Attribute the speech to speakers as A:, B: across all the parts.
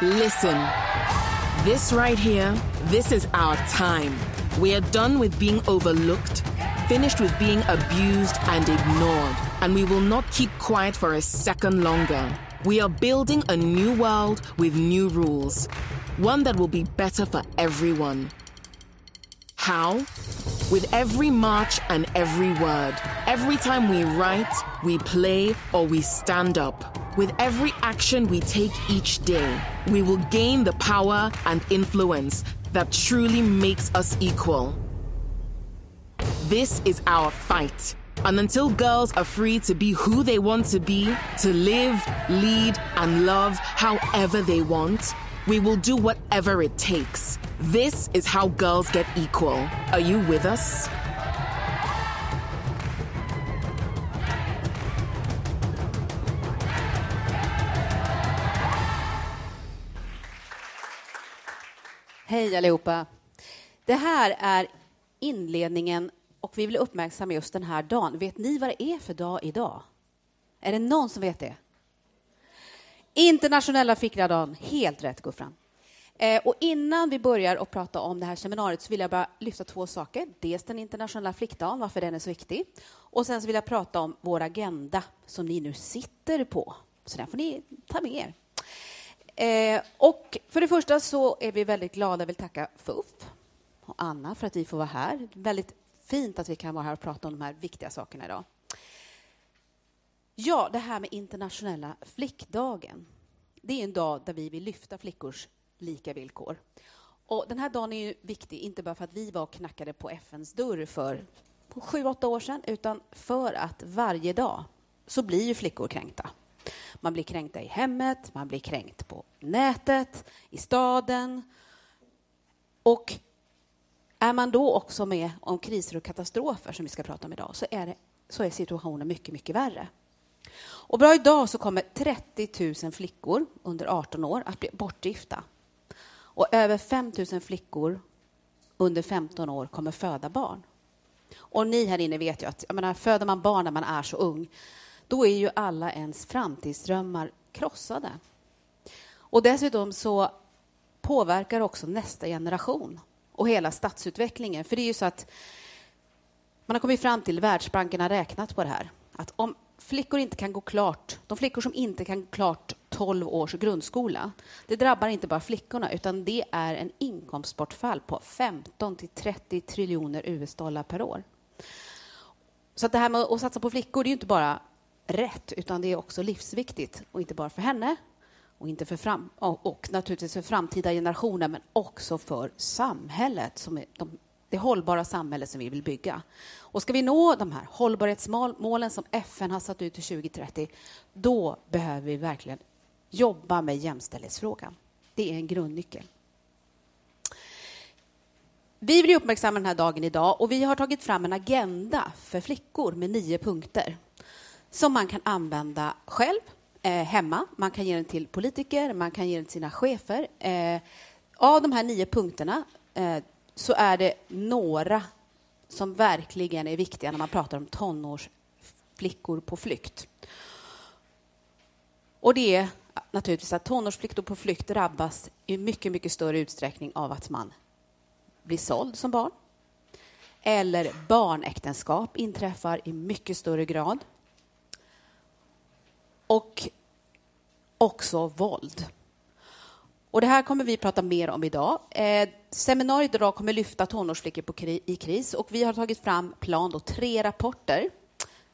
A: Listen. This right here, this is our time. We are done with being overlooked, finished with being abused and ignored, and we will not keep quiet for a second longer. We are building a new world with new rules, one that will be better for everyone. How? With every march and every word. Every time we write, we play, or we stand up. With every action we take each day, we will gain the power and influence that truly makes us equal. This is our fight. And until girls are free to be who they want to be, to live, lead, and love however they want, we will do whatever it takes. This is how girls get equal. Are you with us?
B: Hej allihopa! Det här är inledningen och vi vill uppmärksamma just den här dagen. Vet ni vad det är för dag idag? Är det någon som vet det? Internationella flickdagen. Helt rätt, Guffran. Eh, och innan vi börjar och prata om det här seminariet så vill jag bara lyfta två saker. Dels den internationella flickdagen, varför den är så viktig. Och sen så vill jag prata om vår agenda som ni nu sitter på. Så den får ni ta med er. Eh, och för det första så är vi väldigt glada och vill tacka FUF och Anna för att vi får vara här. Väldigt fint att vi kan vara här och prata om de här viktiga sakerna idag. Ja, det här med internationella flickdagen. Det är en dag där vi vill lyfta flickors lika villkor. Och den här dagen är ju viktig, inte bara för att vi var och knackade på FNs dörr för sju, åtta år sedan, utan för att varje dag så blir ju flickor kränkta. Man blir kränkta i hemmet, man blir kränkt på nätet, i staden. Och är man då också med om kriser och katastrofer, som vi ska prata om idag, så är, det, så är situationen mycket, mycket värre. Och bra idag så kommer 30 000 flickor under 18 år att bli bortgifta. Och över 5 000 flickor under 15 år kommer föda barn. Och ni här inne vet ju att jag menar, föder man barn när man är så ung, då är ju alla ens framtidsdrömmar krossade. Och dessutom så påverkar också nästa generation och hela stadsutvecklingen. För det är ju så att man har kommit fram till, Världsbanken har räknat på det här, att om flickor inte kan gå klart, de flickor som inte kan gå klart 12 års grundskola, det drabbar inte bara flickorna, utan det är en inkomstbortfall på 15 till 30 triljoner US-dollar per år. Så att det här med att satsa på flickor, det är ju inte bara rätt, utan det är också livsviktigt. Och inte bara för henne, och, inte för fram, och naturligtvis för framtida generationer, men också för samhället, som är de, det hållbara samhälle som vi vill bygga. Och ska vi nå de här hållbarhetsmålen som FN har satt ut till 2030, då behöver vi verkligen jobba med jämställdhetsfrågan. Det är en grundnyckel. Vi vill uppmärksamma den här dagen idag och vi har tagit fram en agenda för flickor med nio punkter som man kan använda själv eh, hemma. Man kan ge den till politiker, man kan ge den till sina chefer. Eh, av de här nio punkterna eh, så är det några som verkligen är viktiga när man pratar om tonårsflickor på flykt. Och det är naturligtvis att tonårsflickor på flykt drabbas i mycket, mycket större utsträckning av att man blir såld som barn. Eller barnäktenskap inträffar i mycket större grad och också våld. Och Det här kommer vi prata mer om idag. Eh, seminariet idag kommer lyfta tonårsflickor på kri i kris och vi har tagit fram plan då, tre rapporter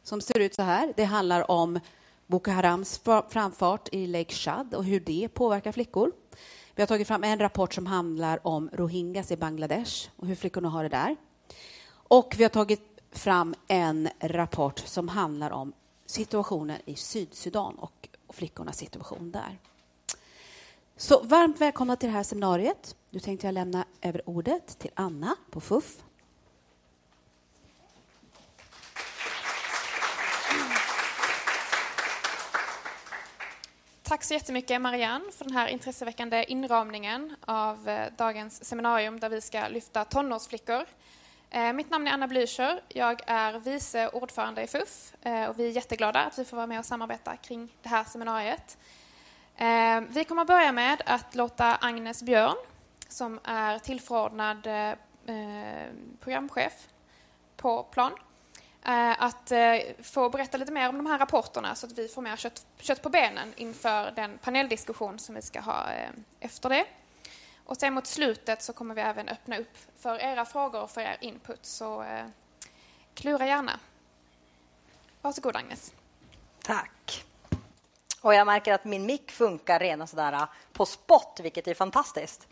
B: som ser ut så här. Det handlar om Boko Harams framfart i Lake Chad och hur det påverkar flickor. Vi har tagit fram en rapport som handlar om rohingyas i Bangladesh och hur flickorna har det där. Och vi har tagit fram en rapport som handlar om situationen i Sydsudan och flickornas situation där. Så varmt välkomna till det här seminariet. Nu tänkte jag lämna över ordet till Anna på FUF.
C: Tack så jättemycket Marianne för den här intresseväckande inramningen av eh, dagens seminarium där vi ska lyfta tonårsflickor Eh, mitt namn är Anna Blücher. Jag är vice ordförande i FUF eh, och vi är jätteglada att vi får vara med och samarbeta kring det här seminariet. Eh, vi kommer att börja med att låta Agnes Björn, som är tillförordnad programchef på plan, att få berätta lite mer om de här rapporterna så att vi får mer kött, kött på benen inför den paneldiskussion som vi ska ha efter det. Och sen mot slutet så kommer vi även öppna upp för era frågor och för er input, så eh, klura gärna. Varsågod Agnes.
D: Tack. Och jag märker att min mick funkar redan sådär eh, på spot, vilket är fantastiskt.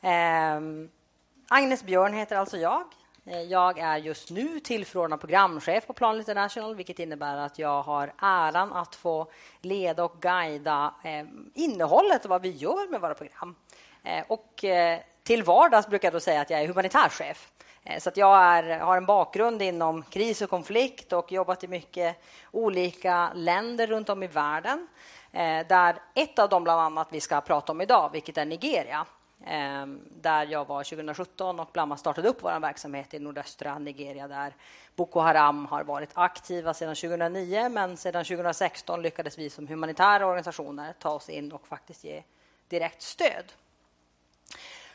D: Eh, Agnes Björn heter alltså jag. Eh, jag är just nu tillförordnad programchef på Plan International vilket innebär att jag har äran att få leda och guida eh, innehållet och vad vi gör med våra program. Eh, och eh, till vardags brukar jag då säga att jag är humanitär chef. Eh, så att jag är, har en bakgrund inom kris och konflikt och jobbat i mycket olika länder runt om i världen. Där ett av dem bland annat vi ska prata om idag, vilket är Nigeria. Ehm, där jag var 2017 och Blamma startade upp vår verksamhet i nordöstra Nigeria där Boko Haram har varit aktiva sedan 2009 men sedan 2016 lyckades vi som humanitära organisationer ta oss in och faktiskt ge direkt stöd.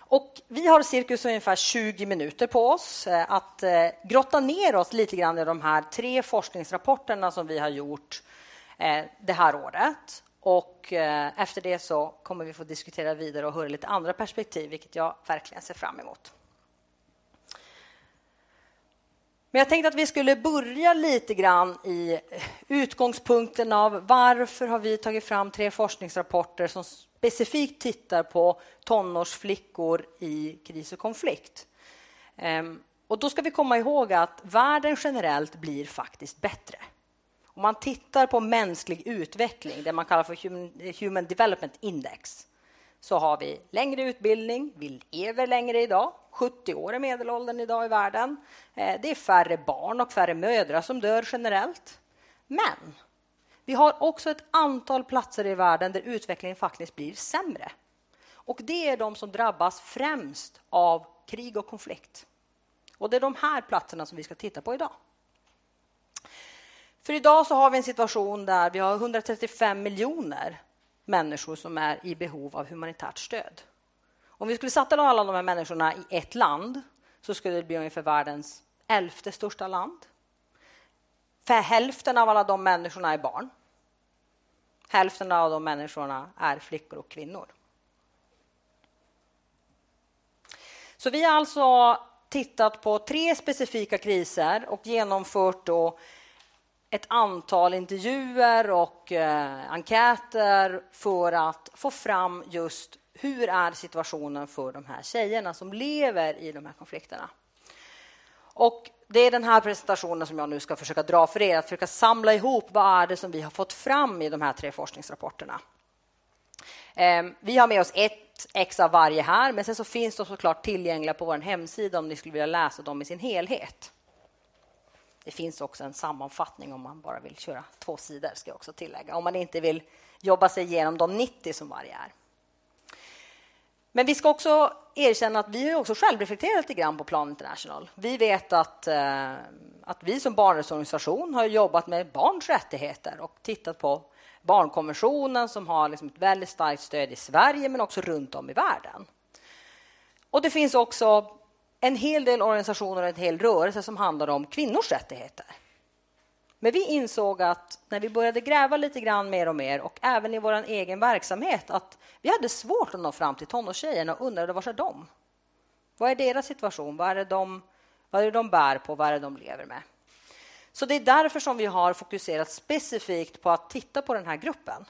D: Och vi har cirkus ungefär 20 minuter på oss eh, att eh, grotta ner oss lite grann i de här tre forskningsrapporterna som vi har gjort eh, det här året. Och efter det så kommer vi få diskutera vidare och höra lite andra perspektiv, vilket jag verkligen ser fram emot. Men jag tänkte att vi skulle börja lite grann i utgångspunkten av varför har vi tagit fram tre forskningsrapporter som specifikt tittar på tonårsflickor i kris och konflikt. Ehm, och då ska vi komma ihåg att världen generellt blir faktiskt bättre. Om man tittar på mänsklig utveckling, det man kallar för Human Development Index, så har vi längre utbildning, vi lever längre idag, 70 år är medelåldern idag i världen. Ehm, det är färre barn och färre mödrar som dör generellt. Men vi har också ett antal platser i världen där utvecklingen faktiskt blir sämre. Och det är de som drabbas främst av krig och konflikt. Och det är de här platserna som vi ska titta på idag. För idag så har vi en situation där vi har 135 miljoner människor som är i behov av humanitärt stöd. Om vi skulle sätta alla de här människorna i ett land så skulle det bli ungefär världens elfte största land. För hälften av alla de människorna är barn. Hälften av de människorna är flickor och kvinnor. Så vi har alltså tittat på tre specifika kriser och genomfört då ett antal intervjuer och eh, enkäter för att få fram just hur är situationen för de här tjejerna som lever i de här konflikterna. Och det är den här presentationen som jag nu ska försöka dra för er, att försöka samla ihop vad är det som vi har fått fram i de här tre forskningsrapporterna. Ehm, vi har med oss ett ex av varje här, men sen så finns de såklart tillgängliga på vår hemsida om ni skulle vilja läsa dem i sin helhet. Det finns också en sammanfattning om man bara vill köra två sidor, ska jag också tillägga, om man inte vill jobba sig igenom de 90 som varje är. Men vi ska också erkänna att vi har också självreflekterat lite grann på Plan International. Vi vet att, eh, att vi som barnrättsorganisation har jobbat med barns rättigheter och tittat på barnkonventionen som har liksom ett väldigt starkt stöd i Sverige men också runt om i världen. Och det finns också en hel del organisationer och en hel rörelse som handlar om kvinnors rättigheter. Men vi insåg att när vi började gräva lite grann mer och mer och även i vår egen verksamhet att vi hade svårt att nå fram till tonårstjejerna och undrade var är de? Vad är deras situation? Vad är, det de, vad är det de bär på? Vad är det de lever med? Så det är därför som vi har fokuserat specifikt på att titta på den här gruppen.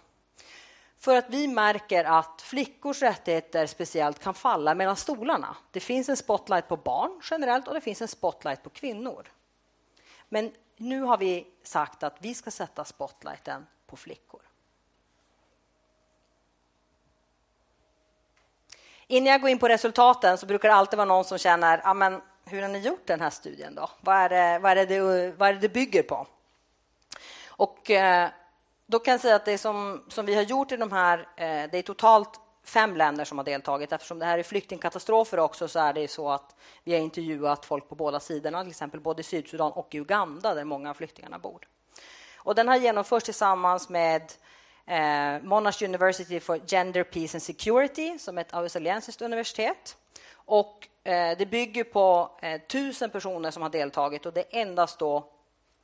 D: För att vi märker att flickors rättigheter speciellt kan falla mellan stolarna. Det finns en spotlight på barn generellt och det finns en spotlight på kvinnor. Men nu har vi sagt att vi ska sätta spotlighten på flickor. Innan jag går in på resultaten så brukar det alltid vara någon som känner ah, men hur har ni gjort den här studien? då? Vad är det, vad är det, vad är det, det bygger på? Och eh, då kan jag säga att det som, som vi har gjort i de här... Eh, det är totalt fem länder som har deltagit. Eftersom det här är flyktingkatastrofer också så är det så att vi har intervjuat folk på båda sidorna, till exempel både i Sydsudan och i Uganda där många av flyktingarna bor. Och den har genomförts tillsammans med eh, Monash University for Gender, Peace and Security som är ett australiensiskt universitet. Och eh, det bygger på eh, tusen personer som har deltagit och det är endast då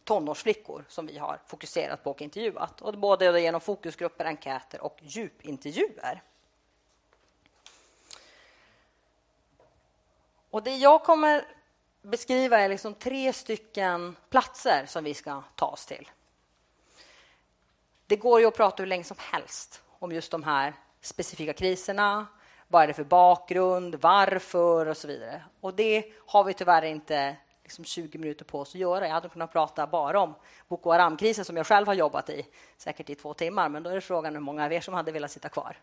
D: tonårsflickor som vi har fokuserat på och intervjuat. Och både genom fokusgrupper, enkäter och djupintervjuer. Och det jag kommer beskriva är liksom tre stycken platser som vi ska ta oss till. Det går ju att prata hur länge som helst om just de här specifika kriserna. Vad är det för bakgrund? Varför? Och så vidare. Och det har vi tyvärr inte liksom 20 minuter på oss att göra. Jag hade kunnat prata bara om Boko Haram-krisen som jag själv har jobbat i, säkert i två timmar. Men då är frågan hur många av er som hade velat sitta kvar.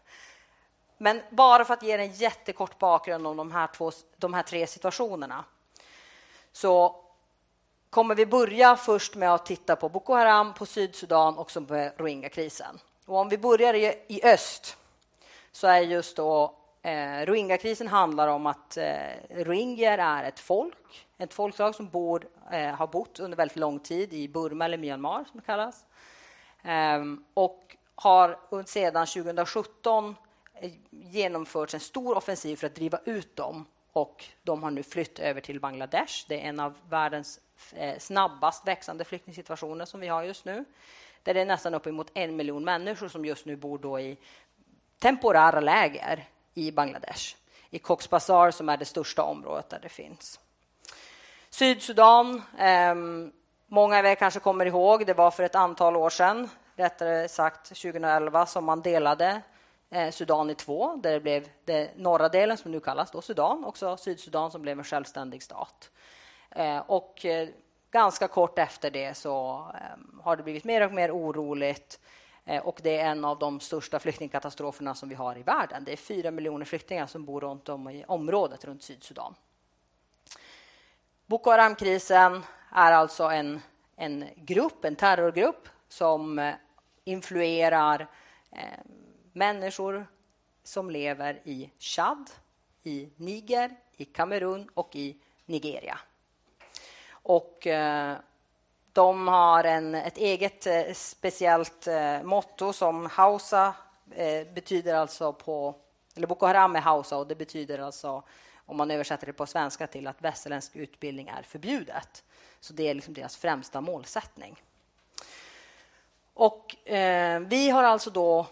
D: Men bara för att ge en jättekort bakgrund om de här, två, de här tre situationerna så kommer vi börja först med att titta på Boko Haram, på Sydsudan och på Rohingya-krisen. Och om vi börjar i, i öst så är just då eh, Rohingya-krisen handlar om att eh, rohingyer är ett folk, ett folkslag som bor, eh, har bott under väldigt lång tid i Burma eller Myanmar som det kallas. Eh, och har sedan 2017 Eh, genomförts en stor offensiv för att driva ut dem och de har nu flytt över till Bangladesh. Det är en av världens eh, snabbast växande flyktingsituationer som vi har just nu. Där det är nästan uppemot en miljon människor som just nu bor då i temporära läger i Bangladesh. I Cox's Bazar som är det största området där det finns. Sydsudan, eh, många av er kanske kommer ihåg, det var för ett antal år sedan, rättare sagt 2011, som man delade Eh, Sudan i två, där det blev den norra delen som nu kallas då Sudan, också Sydsudan som blev en självständig stat. Eh, och eh, ganska kort efter det så har det blivit mer och mer oroligt och det är en av de största flyktingkatastroferna som vi har i världen. Det är fyra miljoner flyktingar som bor runt om i området runt Sydsudan. Boko Haram-krisen är alltså en, en grupp, en terrorgrupp som influerar eh, människor som lever i Chad, i Niger, i Kamerun och i Nigeria. Och eh, de har en, ett eget eh, speciellt eh, motto som Hausa betyder alltså på... Eller Boko Haram är Hausa och det betyder alltså om man översätter det på svenska till att västerländsk utbildning är förbjudet. Så det är liksom deras främsta målsättning. Och eh, vi har alltså då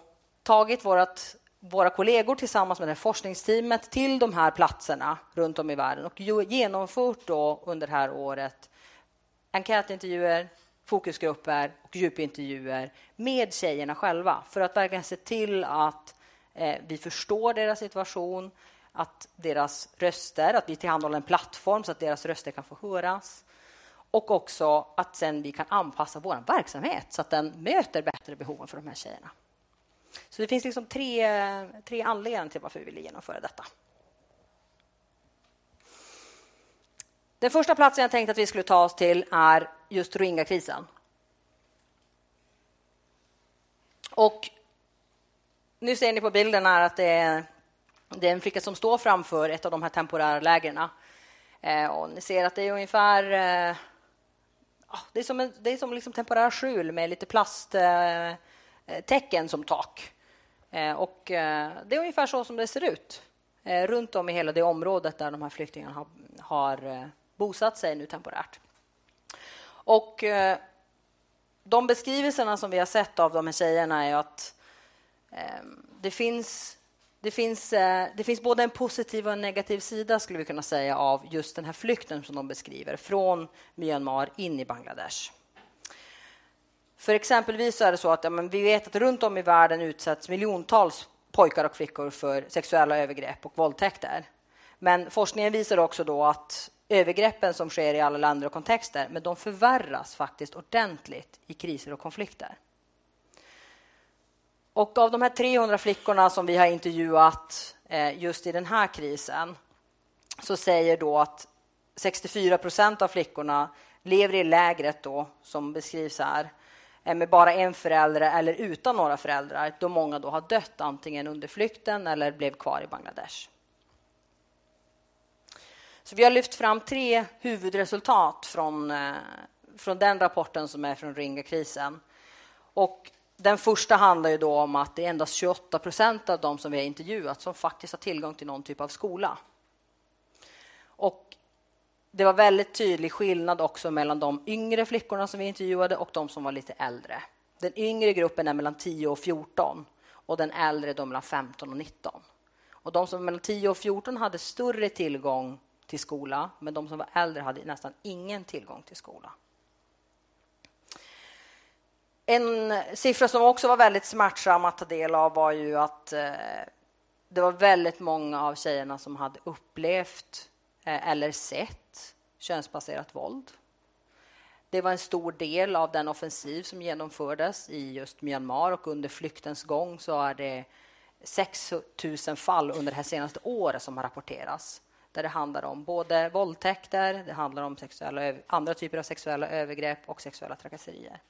D: tagit vårat, våra kollegor tillsammans med det forskningsteamet till de här platserna runt om i världen och genomfört då under det här året enkätintervjuer, fokusgrupper och djupintervjuer med tjejerna själva för att verkligen se till att eh, vi förstår deras situation, att deras röster, att vi tillhandahåller en plattform så att deras röster kan få höras och också att sen vi kan anpassa vår verksamhet så att den möter bättre behoven för de här tjejerna. Så det finns liksom tre, tre anledningar till varför vi ville genomföra detta. Den första platsen jag tänkte att vi skulle ta oss till är just Rohingya-krisen. Och nu ser ni på bilden här att det är, det är en flicka som står framför ett av de här temporära lägren. Eh, ni ser att det är ungefär... Eh, det är som, en, det är som liksom temporära skjul med lite plast... eh, Eh, tecken som tak. Eh, och eh, det är ungefär så som det ser ut runt om i hela det området där de här flyktingarna har, har bosatt sig nu temporärt. Och de beskrivelserna som vi har sett av de här tjejerna är att det finns det finns, det finns både en positiv och en negativ sida skulle vi kunna säga av just den här flykten som de beskriver från Myanmar in i Bangladesh. För exempelvis är det så att ja, vi vet att runt om i världen utsätts miljontals pojkar och flickor för sexuella övergrepp och våldtäkter. Men forskningen visar också då att övergreppen som sker i alla länder och kontexter, men de förvärras faktiskt ordentligt i kriser och konflikter. Och av de här 300 flickorna som vi har intervjuat eh, just i den här krisen så säger då att 64 procent av flickorna lever i lägret då, som beskrivs här Eh, Eh, med bara en förälder eller utan några föräldrar då många då har dött antingen under flykten eller blev kvar i Bangladesh. Så vi har lyft fram tre huvudresultat från, eh, från den rapporten som är från Ringa-krisen. Och den första handlar ju då om att det är endast 28 procent av de som vi har intervjuat som faktiskt har tillgång till någon typ av skola. Och det var väldigt tydlig skillnad också mellan de yngre flickorna som vi intervjuade och de som var lite äldre. Den yngre gruppen är mellan 10 och 14 och den äldre är mellan 15 och 19. Och de som var mellan 10 och 14 hade större tillgång till skola, men de som var äldre hade nästan ingen tillgång till skola. En siffra som också var väldigt smärtsam att ta del av var ju att eh, det var väldigt många av tjejerna som hade upplevt Eh, eller sett könsbaserat våld. Det var en stor del av den offensiv som genomfördes i just Myanmar och under flyktens gång så är det 6 000 fall under det här senaste året som har rapporterats där det handlar om både våldtäkter, det handlar om sexuella, andra typer av sexuella övergrepp och sexuella trakasserier.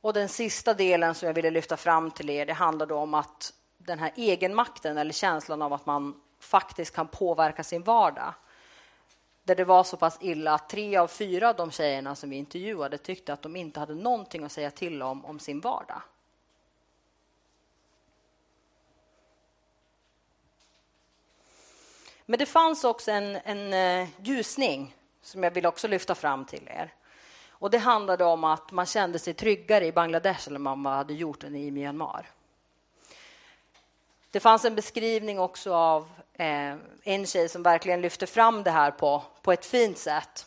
D: Och den sista delen som jag ville lyfta fram till er, det handlar om att den här egenmakten eller känslan av att man faktiskt kan påverka sin vardag. Där det var så pass illa att tre av fyra av de tjejerna som vi intervjuade tyckte att de inte hade någonting att säga till om om sin vardag. Men det fanns också en, en eh, ljusning som jag vill också lyfta fram till er. Och Det handlade om att man kände sig tryggare i Bangladesh än man hade gjort i Myanmar. Det fanns en beskrivning också av eh, en tjej som verkligen lyfte fram det här på, på ett fint sätt.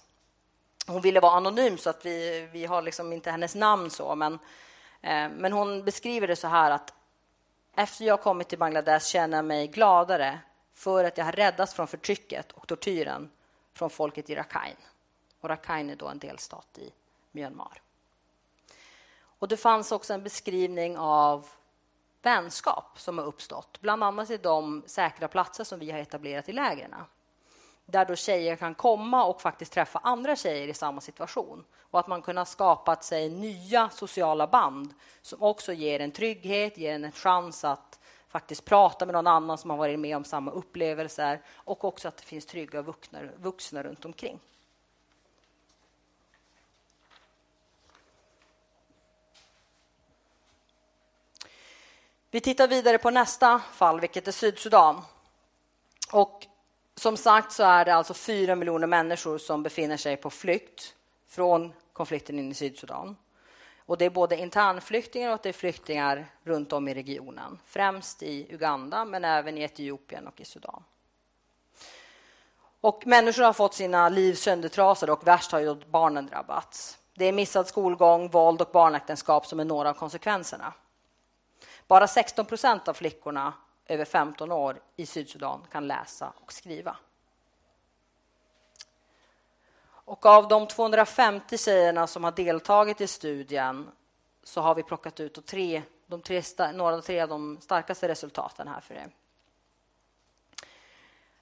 D: Hon ville vara anonym, så att vi, vi har liksom inte hennes namn. så, men, eh, men hon beskriver det så här att efter jag kommit till Bangladesh känner jag mig gladare för att jag har räddats från förtrycket och tortyren från folket i Rakhine. Och Rakhine är då en delstat i Myanmar. Och det fanns också en beskrivning av vänskap som har uppstått, bland annat i de säkra platser som vi har etablerat i lägren. Där då tjejer kan komma och faktiskt träffa andra tjejer i samma situation. Och att man kunnat skapa sig nya sociala band som också ger en trygghet, ger en en chans att faktiskt prata med någon annan som har varit med om samma upplevelser och också att det finns trygga vuxna, vuxna runt omkring. Vi tittar vidare på nästa fall, vilket är Sydsudan. Och som sagt så är det alltså fyra miljoner människor som befinner sig på flykt från konflikten in i Sydsudan. Och det är både internflyktingar och det är flyktingar runt om i regionen. Främst i Uganda, men även i Etiopien och i Sudan. Och människor har fått sina liv söndertrasade och värst har ju barnen drabbats. Det är missad skolgång, våld och barnäktenskap som är några av konsekvenserna. Bara 16 procent av flickorna över 15 år i Sydsudan kan läsa och skriva. Och av de 250 tjejerna som har deltagit i studien så har vi plockat ut tre, de tre, några av tre av de starkaste resultaten här för er.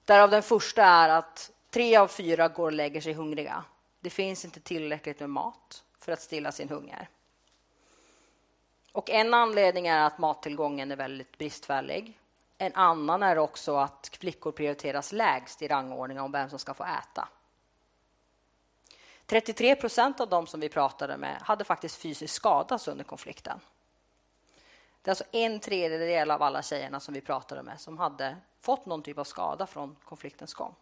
D: Därav den första är att tre av fyra går och lägger sig hungriga. Det finns inte tillräckligt med mat för att stilla sin hunger. Och en anledning är att mattillgången är väldigt bristfällig. En annan är också att flickor prioriteras lägst i rangordningen om vem som ska få äta. 33 procent av dem som vi pratade med hade faktiskt fysiskt skadats under konflikten. Det är alltså en tredjedel av alla tjejerna som vi pratade med som hade fått någon typ av skada från konfliktens gång.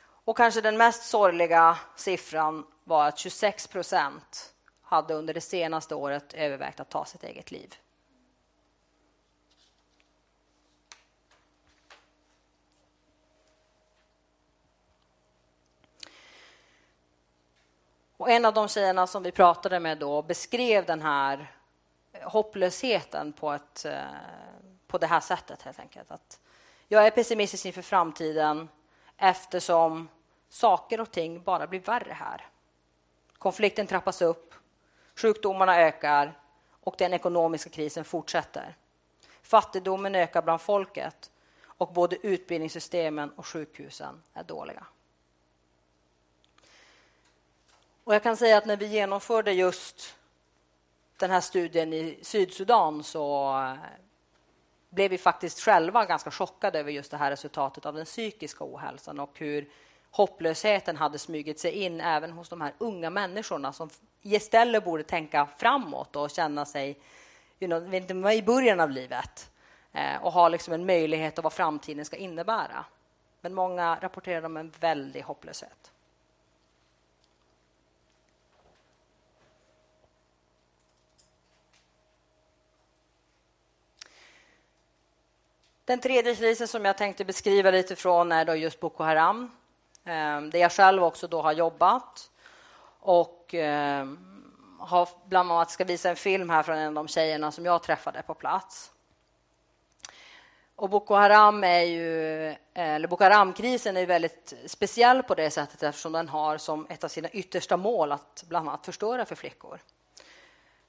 D: Och kanske den mest sorgliga siffran var att 26 procent hade under det senaste året övervägt att ta sitt eget liv. Och en av de tjejerna som vi pratade med då beskrev den här hopplösheten på, ett, eh, på det här sättet helt enkelt. Att jag är pessimistisk inför framtiden eftersom saker och ting bara blir värre här. Konflikten trappas upp, sjukdomarna ökar och den ekonomiska krisen fortsätter. Fattigdomen ökar bland folket och både utbildningssystemen och sjukhusen är dåliga. Och jag kan säga att när vi genomförde just den här studien i Sydsudan så eh, blev vi faktiskt själva ganska chockade över just det här resultatet av den psykiska ohälsan och hur hopplösheten hade smugit sig in även hos de här unga människorna som istället borde tänka framåt och känna sig you know, i början av livet eh, och ha liksom en möjlighet av vad framtiden ska innebära. Men många rapporterar om en väldig hopplöshet. Den tredje krisen som jag tänkte beskriva lite från är då just Boko Haram, Ehm, där jag själv också då har jobbat och ehm, har bland annat ska visa en film här från en av de tjejerna som jag träffade på plats. Och Boko Haram är ju, eh, eller Boko Haram-krisen är väldigt speciell på det sättet eftersom den har som ett av sina yttersta mål att bland annat förstöra för flickor.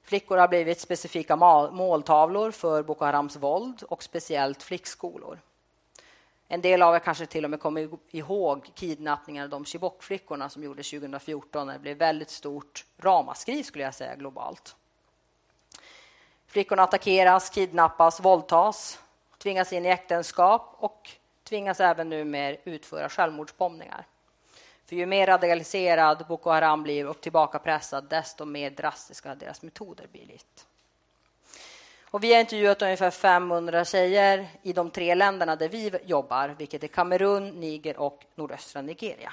D: Flickor har blivit specifika måltavlor för Boko Harams våld och speciellt flickskolor. En del av er kanske till och med kommer ihåg kidnappningen av de Chibok-flickorna som gjordes 2014 när det blev väldigt stort ramaskri skulle jag säga globalt. Flickorna attackeras, kidnappas, våldtas, tvingas in i äktenskap och tvingas även numera utföra självmordsbombningar. För ju mer radikaliserad Boko Haram blir och tillbakapressad, desto mer drastiska deras metoder blir. Och vi har intervjuat ungefär 500 tjejer i de tre länderna där vi jobbar, vilket är Kamerun, Niger och nordöstra Nigeria.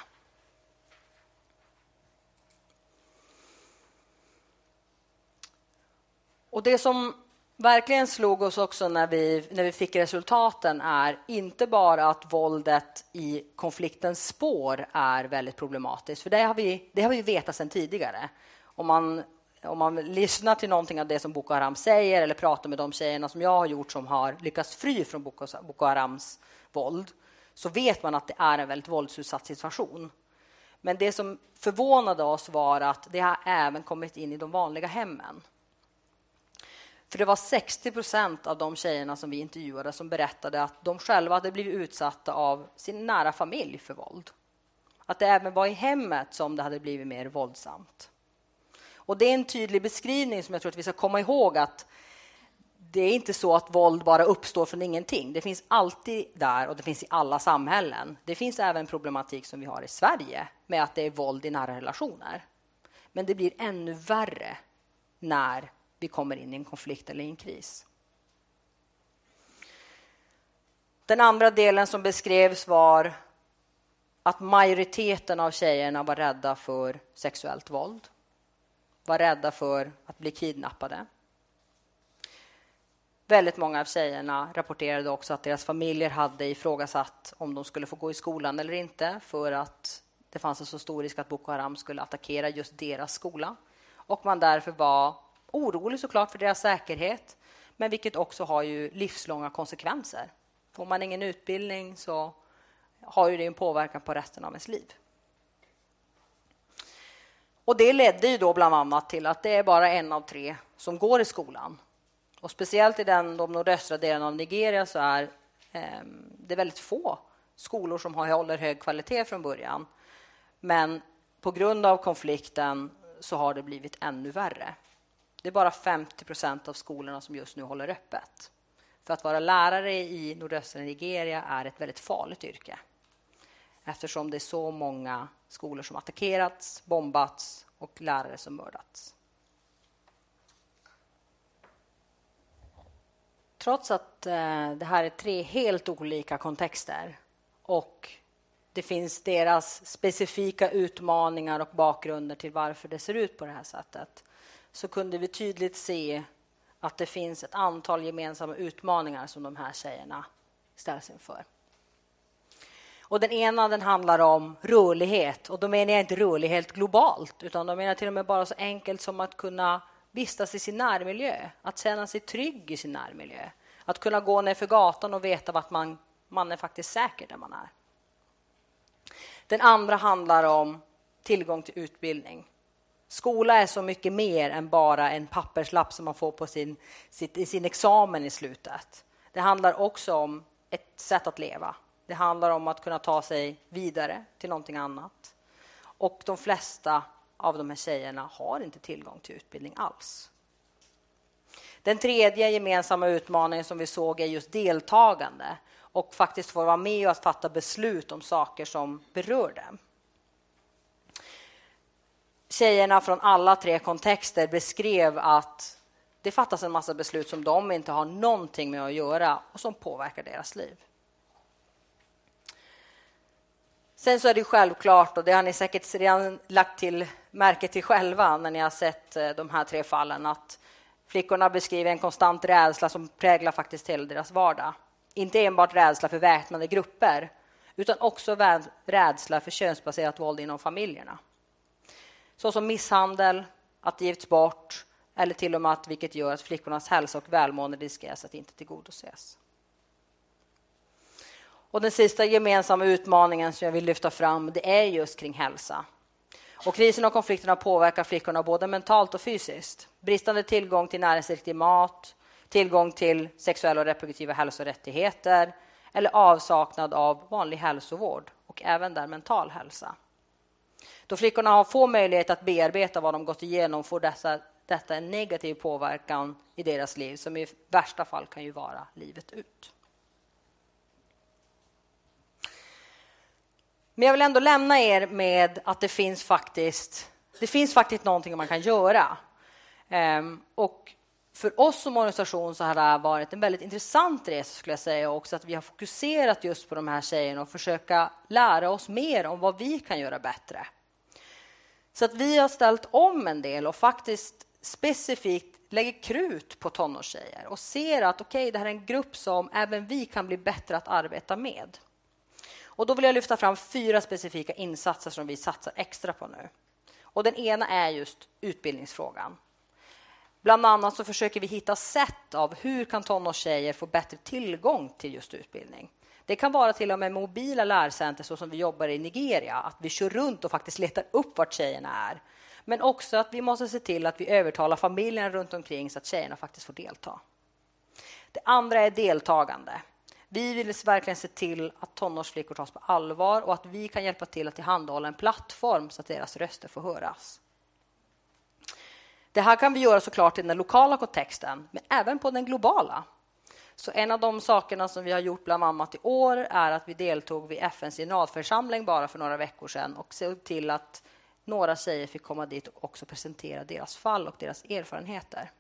D: Och det som verkligen slog oss också när vi, när vi fick resultaten är inte bara att våldet i konfliktens spår är väldigt problematiskt, för det har vi, det har vi vetat sedan tidigare. Om man, om man lyssnar till någonting av det som Boko Haram säger eller pratar med de tjejerna som jag har gjort som har lyckats fly från Boko, Boko Harams våld så vet man att det är en väldigt våldsutsatt situation. Men det som förvånade oss var att det har även kommit in i de vanliga hemmen. För det var 60 procent av de tjejerna som vi intervjuade som berättade att de själva hade blivit utsatta av sin nära familj för våld. Att det även var i hemmet som det hade blivit mer våldsamt. Och det är en tydlig beskrivning som jag tror att vi ska komma ihåg att det är inte så att våld bara uppstår från ingenting. Det finns alltid där och det finns i alla samhällen. Det finns även problematik som vi har i Sverige med att det är våld i nära relationer. Men det blir ännu värre när vi kommer in i en konflikt eller en kris. Den andra delen som beskrevs var att majoriteten av tjejerna var rädda för sexuellt våld. Var rädda för att bli kidnappade. Väldigt många av tjejerna rapporterade också att deras familjer hade ifrågasatt om de skulle få gå i skolan eller inte för att det fanns en så stor risk att Boko Haram skulle attackera just deras skola. Och man därför var orolig såklart för deras säkerhet, men vilket också har ju livslånga konsekvenser. Får man ingen utbildning så har ju det en påverkan på resten av ens liv. Och det ledde ju då bland annat till att det är bara en av tre som går i skolan. Och speciellt i den, de nordöstra delarna av Nigeria så är eh, det väldigt få skolor som håller hög kvalitet från början. Men på grund av konflikten så har det blivit ännu värre. Det är bara 50 procent av skolorna som just nu håller öppet. För att vara lärare i nordöstra Nigeria är ett väldigt farligt yrke eftersom det är så många skolor som attackerats, bombats och lärare som mördats. Trots att eh, det här är tre helt olika kontexter och det finns deras specifika utmaningar och bakgrunder till varför det ser ut på det här sättet så kunde vi tydligt se att det finns ett antal gemensamma utmaningar som de här tjejerna ställs inför. Och den ena den handlar om rörlighet. Och då menar jag inte rörlighet globalt utan då menar jag till och med bara så enkelt som att kunna vistas i sin närmiljö, att känna sig trygg i sin närmiljö. Att kunna gå ner för gatan och veta att man, man är faktiskt säker där man är. Den andra handlar om tillgång till utbildning. Skola är så mycket mer än bara en papperslapp som man får på sin, sin, sin examen i slutet. Det handlar också om ett sätt att leva. Det handlar om att kunna ta sig vidare till någonting annat. Och de flesta av de här tjejerna har inte tillgång till utbildning alls. Den tredje gemensamma utmaningen som vi såg är just deltagande och faktiskt få vara med och att fatta beslut om saker som berör dem. tjejerna från alla tre kontexter beskrev att det fattas en massa beslut som de inte har någonting med att göra och som påverkar deras liv. Sen så är det självklart, och det har ni säkert redan lagt till märke till själva när ni har sett eh, de här tre fallen, att flickorna beskriver en konstant rädsla som präglar faktiskt hela deras vardag. Inte enbart rädsla för väpnade grupper, utan också rädsla för könsbaserat våld inom familjerna. Såsom misshandel, att det gifts bort eller till och med att vilket gör att flickornas hälsa och välmående riskeras att inte tillgodoses. Och den sista gemensamma utmaningen som jag vill lyfta fram det är just kring hälsa. Och krisen och konflikterna påverkar flickorna både mentalt och fysiskt. Bristande tillgång till näringsriktig mat, tillgång till sexuella och reproduktiva hälsorättigheter eller avsaknad av vanlig hälsovård och även där mental hälsa. Då flickorna har få möjlighet att bearbeta vad de gått igenom får dessa, detta en negativ påverkan i deras liv som i värsta fall kan ju vara livet ut. Men jag vill ändå lämna er med att det finns faktiskt, det finns faktiskt någonting man kan göra. Um, och för oss som organisation så har det här varit en väldigt intressant resa skulle jag säga också att vi har fokuserat just på de här tjejerna och försöka lära oss mer om vad vi kan göra bättre. Så att vi har ställt om en del och faktiskt specifikt lägger krut på tonårstjejer och ser att okej, okay, det här är en grupp som även vi kan bli bättre att arbeta med. Och då vill jag lyfta fram fyra specifika insatser som vi satsar extra på nu. Och den ena är just utbildningsfrågan. Bland annat så försöker vi hitta sätt av hur kan tonårstjejer få bättre tillgång till just utbildning. Det kan vara till och med mobila lärcenter så som vi jobbar i Nigeria, att vi kör runt och faktiskt letar upp vart tjejerna är. Men också att vi måste se till att vi övertalar familjen runt omkring så att tjejerna faktiskt får delta. Det andra är deltagande. Vi vill verkligen se till att tonårsflickor tas på allvar och att vi kan hjälpa till att tillhandahålla en plattform så att deras röster får höras. Det här kan vi göra såklart i den lokala kontexten, men även på den globala. Så en av de sakerna som vi har gjort bland annat i år är att vi deltog vid FNs generalförsamling bara för några veckor sedan och såg till att några tjejer fick komma dit och också presentera deras fall och deras erfarenheter.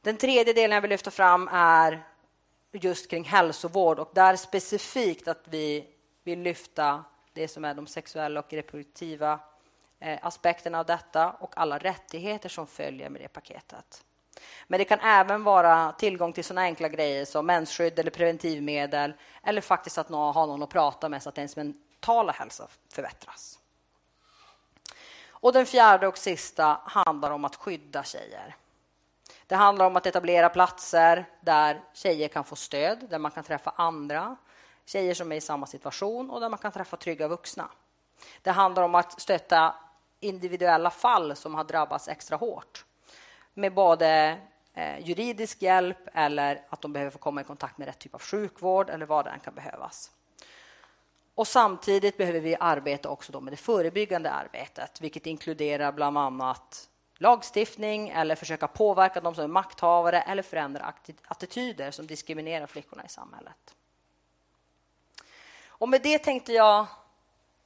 D: Den tredje delen jag vill lyfta fram är just kring hälsovård och där specifikt att vi vill lyfta det som är de sexuella och reproduktiva eh, aspekterna av detta och alla rättigheter som följer med det paketet. Men det kan även vara tillgång till såna enkla grejer som mensskydd eller preventivmedel eller faktiskt att ha någon att prata med så att ens mentala hälsa förbättras. Och den fjärde och sista handlar om att skydda tjejer. Det handlar om att etablera platser där tjejer kan få stöd, där man kan träffa andra tjejer som är i samma situation och där man kan träffa trygga vuxna. Det handlar om att stötta individuella fall som har drabbats extra hårt med både eh, juridisk hjälp eller att de behöver få komma i kontakt med rätt typ av sjukvård eller vad det än kan behövas. Och samtidigt behöver vi arbeta också med det förebyggande arbetet, vilket inkluderar bland annat lagstiftning eller försöka påverka de som är makthavare eller förändra attityder som diskriminerar flickorna i samhället. Och med det tänkte jag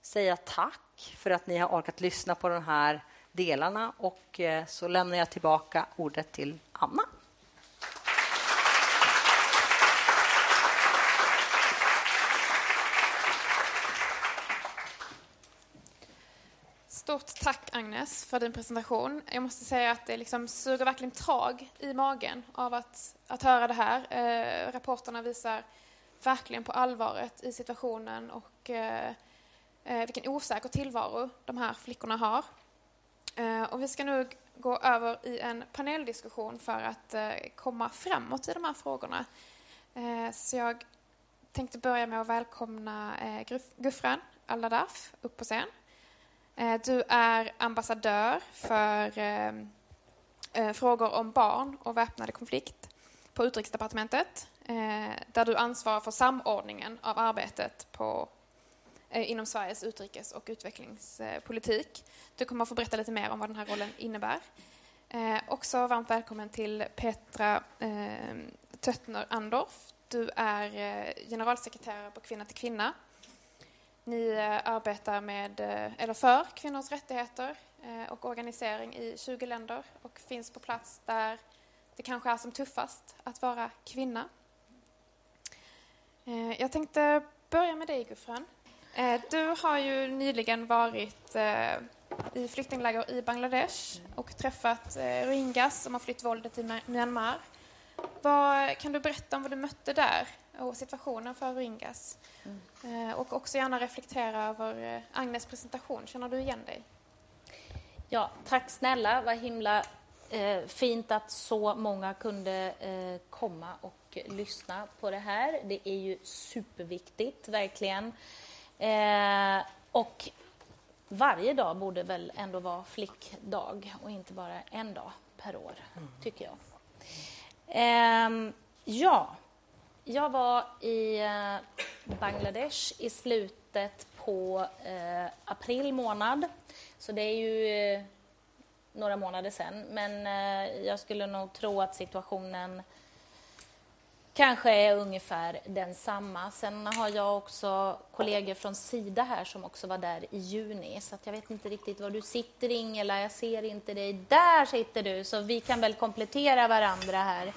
D: säga tack för att ni har orkat lyssna på de här delarna och eh, så lämnar jag tillbaka ordet till Anna.
C: Stort tack Agnes för din presentation. Jag måste säga att det liksom suger verkligen tag i magen av att, att höra det här. Eh, rapporterna visar verkligen på allvaret i situationen och eh, eh, vilken osäker tillvaro de här flickorna har. Eh, och vi ska nu gå över i en paneldiskussion för att eh, komma framåt i de här frågorna. Eh, så jag tänkte börja med att välkomna eh, Gufran Aladaf upp på scen. Eh, du är ambassadör för eh, eh, frågor om barn och väpnade konflikt på Utrikesdepartementet där du ansvarar för samordningen av arbetet på, inom Sveriges utrikes och utvecklingspolitik. Du kommer att få berätta lite mer om vad den här rollen innebär. också varmt välkommen till Petra Töttner Andorf. Du är generalsekreterare på Kvinna till kvinna ni eh, arbetar med, eh, eller för kvinnors rättigheter eh, och organisering i 20 länder och finns på plats där det kanske är som tuffast att vara kvinna. Jag tänkte börja med dig, Gufran. Du har ju nyligen varit i flyktingläger i Bangladesh och träffat rohingyas som har flytt våldet i Myanmar. Vad, kan du berätta om vad du mötte där och situationen för rohingyas? Mm. Och också gärna reflektera över eh, Agnes presentation. Känner du igen dig?
E: Ja, tack snälla. Vad himla eh, fint att så många kunde eh, komma och lyssna på det här. Det är ju superviktigt, verkligen. Eh, och varje dag borde väl ändå vara flickdag och inte bara en dag per år, mm. tycker jag. Eh, ja, jag var i eh, Bangladesh i slutet på eh, april månad. Så det är ju eh, några månader sen. Men eh, jag skulle nog tro att situationen kanske är ungefär densamma. Sen har jag också kollegor från Sida här som också var där i juni. Så jag vet inte riktigt var du sitter Ingela, jag ser inte dig. Där sitter du, så vi kan väl komplettera varandra här.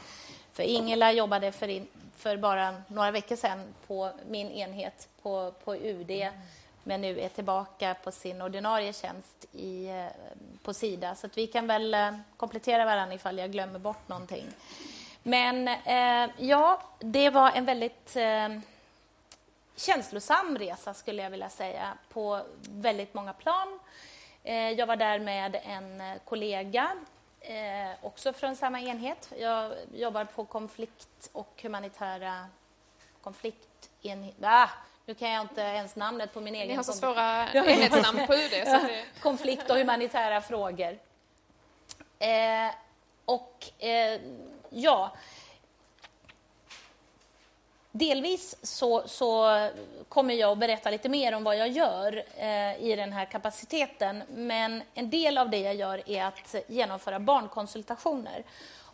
E: För Ingela jobbade för, in, för bara några veckor sedan på min enhet på, på UD mm. men nu är tillbaka på sin ordinarie tjänst i, eh, på Sida. Så vi kan väl eh, komplettera varandra ifall jag glömmer bort någonting. Men eh, ja, det var en väldigt eh, känslosam resa skulle jag vilja säga på väldigt många plan. Eh, jag var där med en eh, kollega eh, också från samma enhet. Jag jobbar på konflikt och humanitära konfliktenheter. Ah, nu kan jag inte ens namnet på min egen...
C: Ni har så svåra enhetsnamn på UD. Så det...
E: Konflikt och humanitära frågor. Eh, och eh, ja, Delvis så, så, kommer jag att berätta lite mer om vad jag gör eh, i den här kapaciteten. Men en del av det jag gör är att genomföra barnkonsultationer.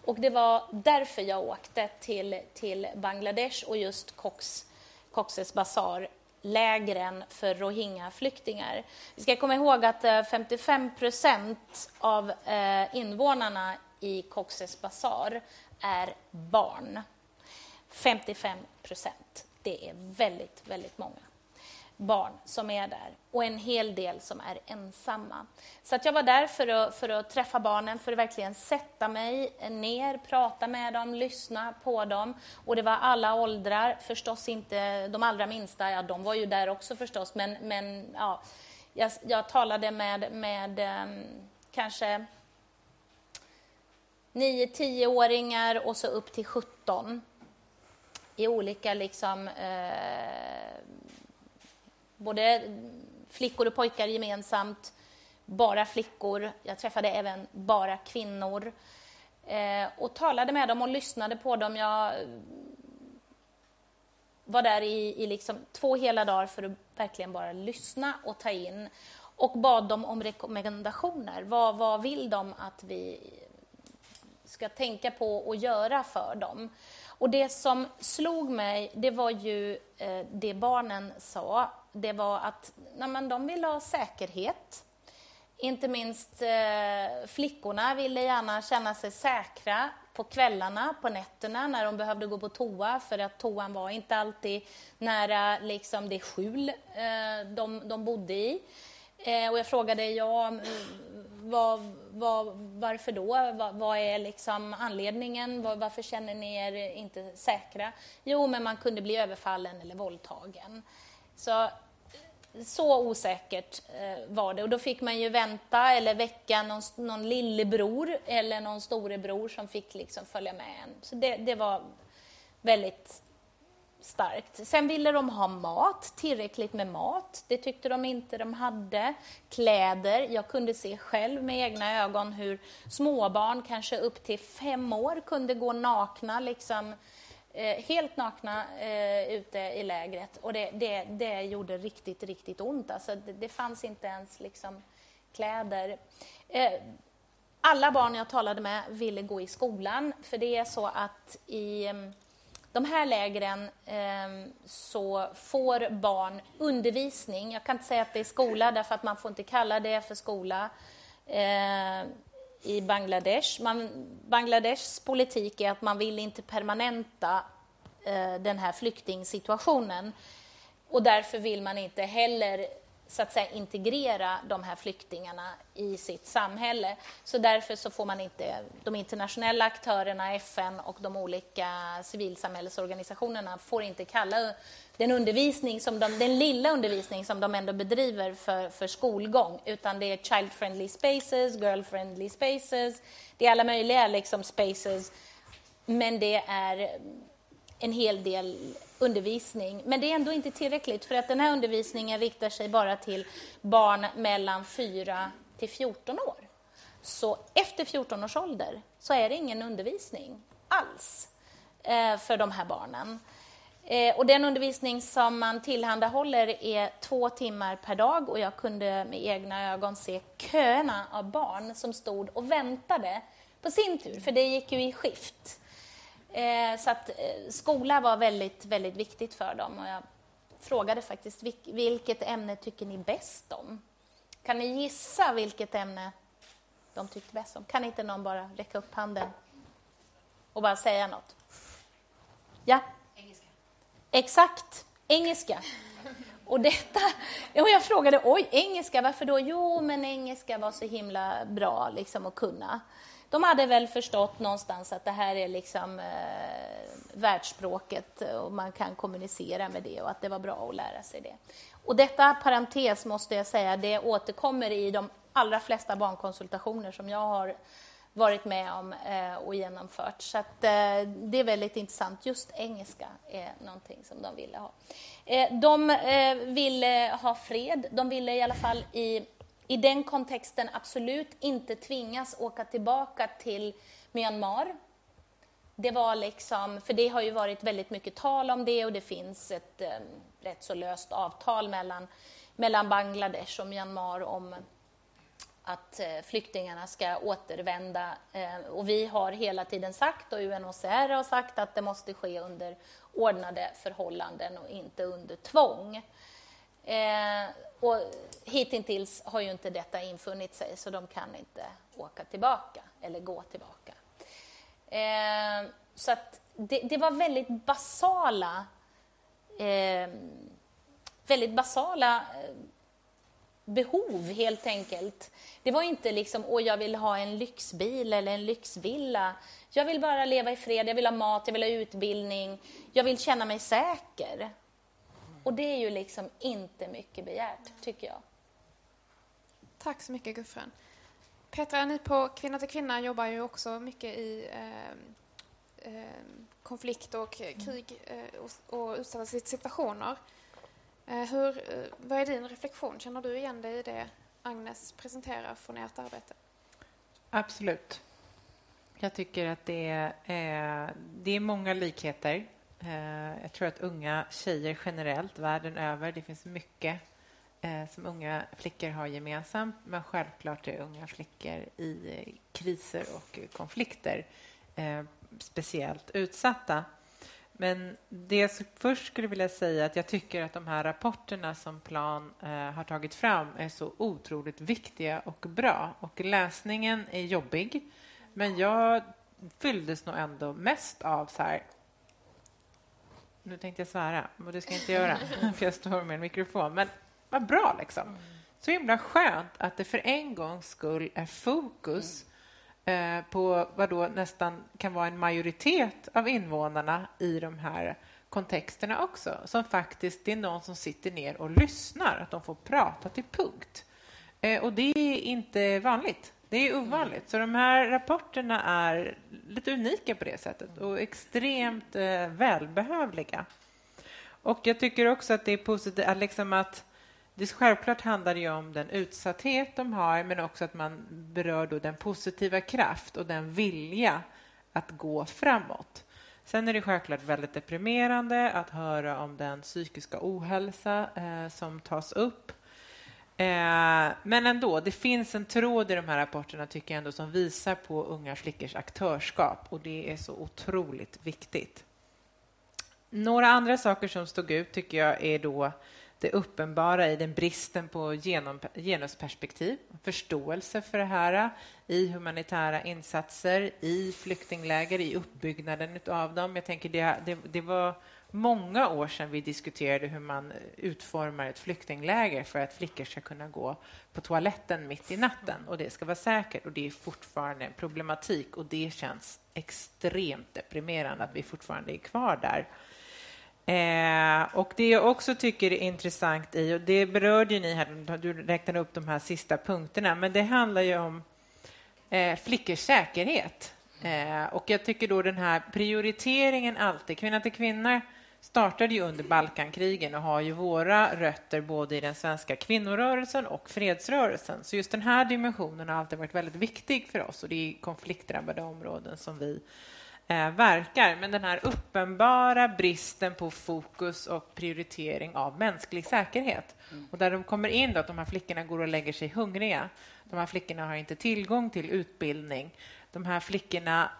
E: Och det var därför jag åkte till, till Bangladesh och just Cox, Cox's Bazar lägren för rohingya-flyktingar. Vi ska komma ihåg att eh, 55 procent av eh, invånarna i Cox's Bazar är barn. 55 procent. Det är väldigt, väldigt många barn som är där och en hel del som är ensamma. Så att jag var där för att, för att träffa barnen, för att verkligen sätta mig ner, prata med dem, lyssna på dem. Och det var alla åldrar, förstås inte de allra minsta, ja de var ju där också förstås, men, men ja, jag, jag talade med, med ehm, kanske 9-10-åringar och så upp till 17 i olika liksom, eh, både flickor och pojkar gemensamt, bara flickor. Jag träffade även bara kvinnor eh, och talade med dem och lyssnade på dem. Jag var där i, i liksom två hela dagar för att verkligen bara lyssna och ta in och bad dem om rekommendationer. Vad, vad vill de att vi ska tänka på och göra för dem? Och det som slog mig, det var ju eh, det barnen sa. Det var att nej, de ville ha säkerhet. Inte minst eh, flickorna ville gärna känna sig säkra på kvällarna, på nätterna när de behövde gå på toa för att toan var inte alltid nära liksom, det skjul eh, de, de bodde i. Eh, och jag frågade, ja, mm, vad, var, varför då? Vad, vad är liksom anledningen? Var, varför känner ni er inte säkra? Jo, men man kunde bli överfallen eller våldtagen. Så, så osäkert eh, var det. Och då fick man ju vänta eller väcka någon, någon lillebror eller någon storebror som fick liksom följa med en. Så det, det var väldigt starkt. Sen ville de ha mat, tillräckligt med mat. Det tyckte de inte de hade. Kläder. Jag kunde se själv med egna ögon hur småbarn, kanske upp till fem år, kunde gå nakna, liksom, eh, helt nakna eh, ute i lägret. Och det, det, det gjorde riktigt, riktigt ont. Alltså, det, det fanns inte ens liksom, kläder. Eh, alla barn jag talade med ville gå i skolan, för det är så att i mm, de här lägren eh, så får barn undervisning. Jag kan inte säga att det är skola, därför att man får inte kalla det för skola eh, i Bangladesh. Man, Bangladeshs politik är att man vill inte permanenta eh, den här flyktingsituationen. Och därför vill man inte heller så att säga integrera de här flyktingarna i sitt samhälle. Så därför så får man inte, de internationella aktörerna, FN och de olika civilsamhällesorganisationerna får inte kalla den undervisning som de, den lilla undervisning som de ändå bedriver för, för skolgång, utan det är child-friendly spaces, girl-friendly spaces, det är alla möjliga liksom spaces, men det är en hel del undervisning. Men det är ändå inte tillräckligt för att den här undervisningen riktar sig bara till barn mellan 4 till 14 år. Så efter 14 års ålder så är det ingen undervisning alls eh, för de här barnen. Eh, och den undervisning som man tillhandahåller är två timmar per dag och jag kunde med egna ögon se köerna av barn som stod och väntade på sin tur, för det gick ju i skift. Eh, så att eh, skola var väldigt, väldigt viktigt för dem. Och jag frågade faktiskt vilket ämne tycker ni bäst om? Kan ni gissa vilket ämne de tyckte bäst om? Kan inte någon bara räcka upp handen och bara säga något? Ja? Engelska. Exakt, engelska. Och detta, och jag frågade, oj, engelska, varför då? Jo, men engelska var så himla bra liksom att kunna de hade väl förstått någonstans att det här är liksom eh, världsspråket och man kan kommunicera med det och att det var bra att lära sig det. Och detta, parentes måste jag säga, det återkommer i de allra flesta barnkonsultationer som jag har varit med om eh, och genomfört. Så att, eh, det är väldigt intressant. Just engelska är någonting som de ville ha. Eh, de eh, ville ha fred. De ville i alla fall i i den kontexten absolut inte tvingas åka tillbaka till Myanmar. Det var liksom, för det har ju varit väldigt mycket tal om det och det finns ett eh, rätt så löst avtal mellan, mellan Bangladesh och Myanmar om att eh, flyktingarna ska återvända. Eh, och vi har hela tiden sagt, och UNHCR har sagt, att det måste ske under ordnade förhållanden och inte under tvång. Eh, och hittills har ju inte detta infunnit sig, så de kan inte åka tillbaka eller gå tillbaka. Eh, så att det, det, var väldigt basala, eh, väldigt basala eh, behov helt enkelt. Det var inte liksom, åh jag vill ha en lyxbil eller en lyxvilla. Jag vill bara leva i fred, jag vill ha mat, jag vill ha utbildning, jag vill känna mig säker. Och det är ju liksom inte mycket begärt, tycker jag.
C: Tack så mycket Guffren. Petra, ni på Kvinna till kvinna jobbar ju också mycket i eh, eh, konflikt och krig eh, och, och utsatta situationer. Eh, hur, eh, vad är din reflektion? Känner du igen dig i det Agnes presenterar från ert arbete?
F: Absolut. Jag tycker att det är, det är många likheter Eh, jag tror att unga tjejer generellt, världen över, det finns mycket eh, som unga flickor har gemensamt, men självklart är unga flickor i kriser och konflikter eh, speciellt utsatta. Men det jag först skulle vilja säga att jag tycker att de här rapporterna som Plan eh, har tagit fram är så otroligt viktiga och bra. Och läsningen är jobbig, men jag fylldes nog ändå mest av så här, nu tänkte jag svära, och det ska jag inte göra, för jag står med en mikrofon. Men vad bra, liksom. Så himla skönt att det för en gångs skull är fokus eh, på vad då nästan kan vara en majoritet av invånarna i de här kontexterna också, som faktiskt det är någon som sitter ner och lyssnar, att de får prata till punkt. Eh, och det är inte vanligt. Det är ovanligt. Så de här rapporterna är lite unika på det sättet och extremt eh, välbehövliga. Och jag tycker också att det är positivt att, liksom att det självklart handlar det om den utsatthet de har men också att man berör då den positiva kraft och den vilja att gå framåt. Sen är det självklart väldigt deprimerande att höra om den psykiska ohälsa eh, som tas upp Eh, men ändå, det finns en tråd i de här rapporterna tycker jag ändå som visar på unga flickors aktörskap och det är så otroligt viktigt. några andra saker som stod ut tycker jag är då det uppenbara i den bristen på genom, genusperspektiv, förståelse för det här i humanitära insatser, i flyktingläger, i uppbyggnaden av dem. Jag tänker det, det, det var många år sedan vi diskuterade hur man utformar ett flyktingläger för att flickor ska kunna gå på toaletten mitt i natten och det ska vara säkert och det är fortfarande en problematik och det känns extremt deprimerande att vi fortfarande är kvar där. Eh, och Det jag också tycker är intressant i, och det berörde ni här, du räknade upp de här sista punkterna, men det handlar ju om eh, flickors säkerhet. Eh, och jag tycker då den här prioriteringen alltid, kvinna till kvinna startade ju under Balkankrigen och har ju våra rötter både i den svenska kvinnorörelsen och fredsrörelsen. Så just den här dimensionen har alltid varit väldigt viktig för oss och det är konfliktdrabbade områden som vi eh, verkar. Men den här uppenbara bristen på fokus och prioritering av mänsklig säkerhet. Mm. Och där de kommer in då, att de här flickorna går och lägger sig hungriga. De här flickorna har inte tillgång till utbildning. De här flickorna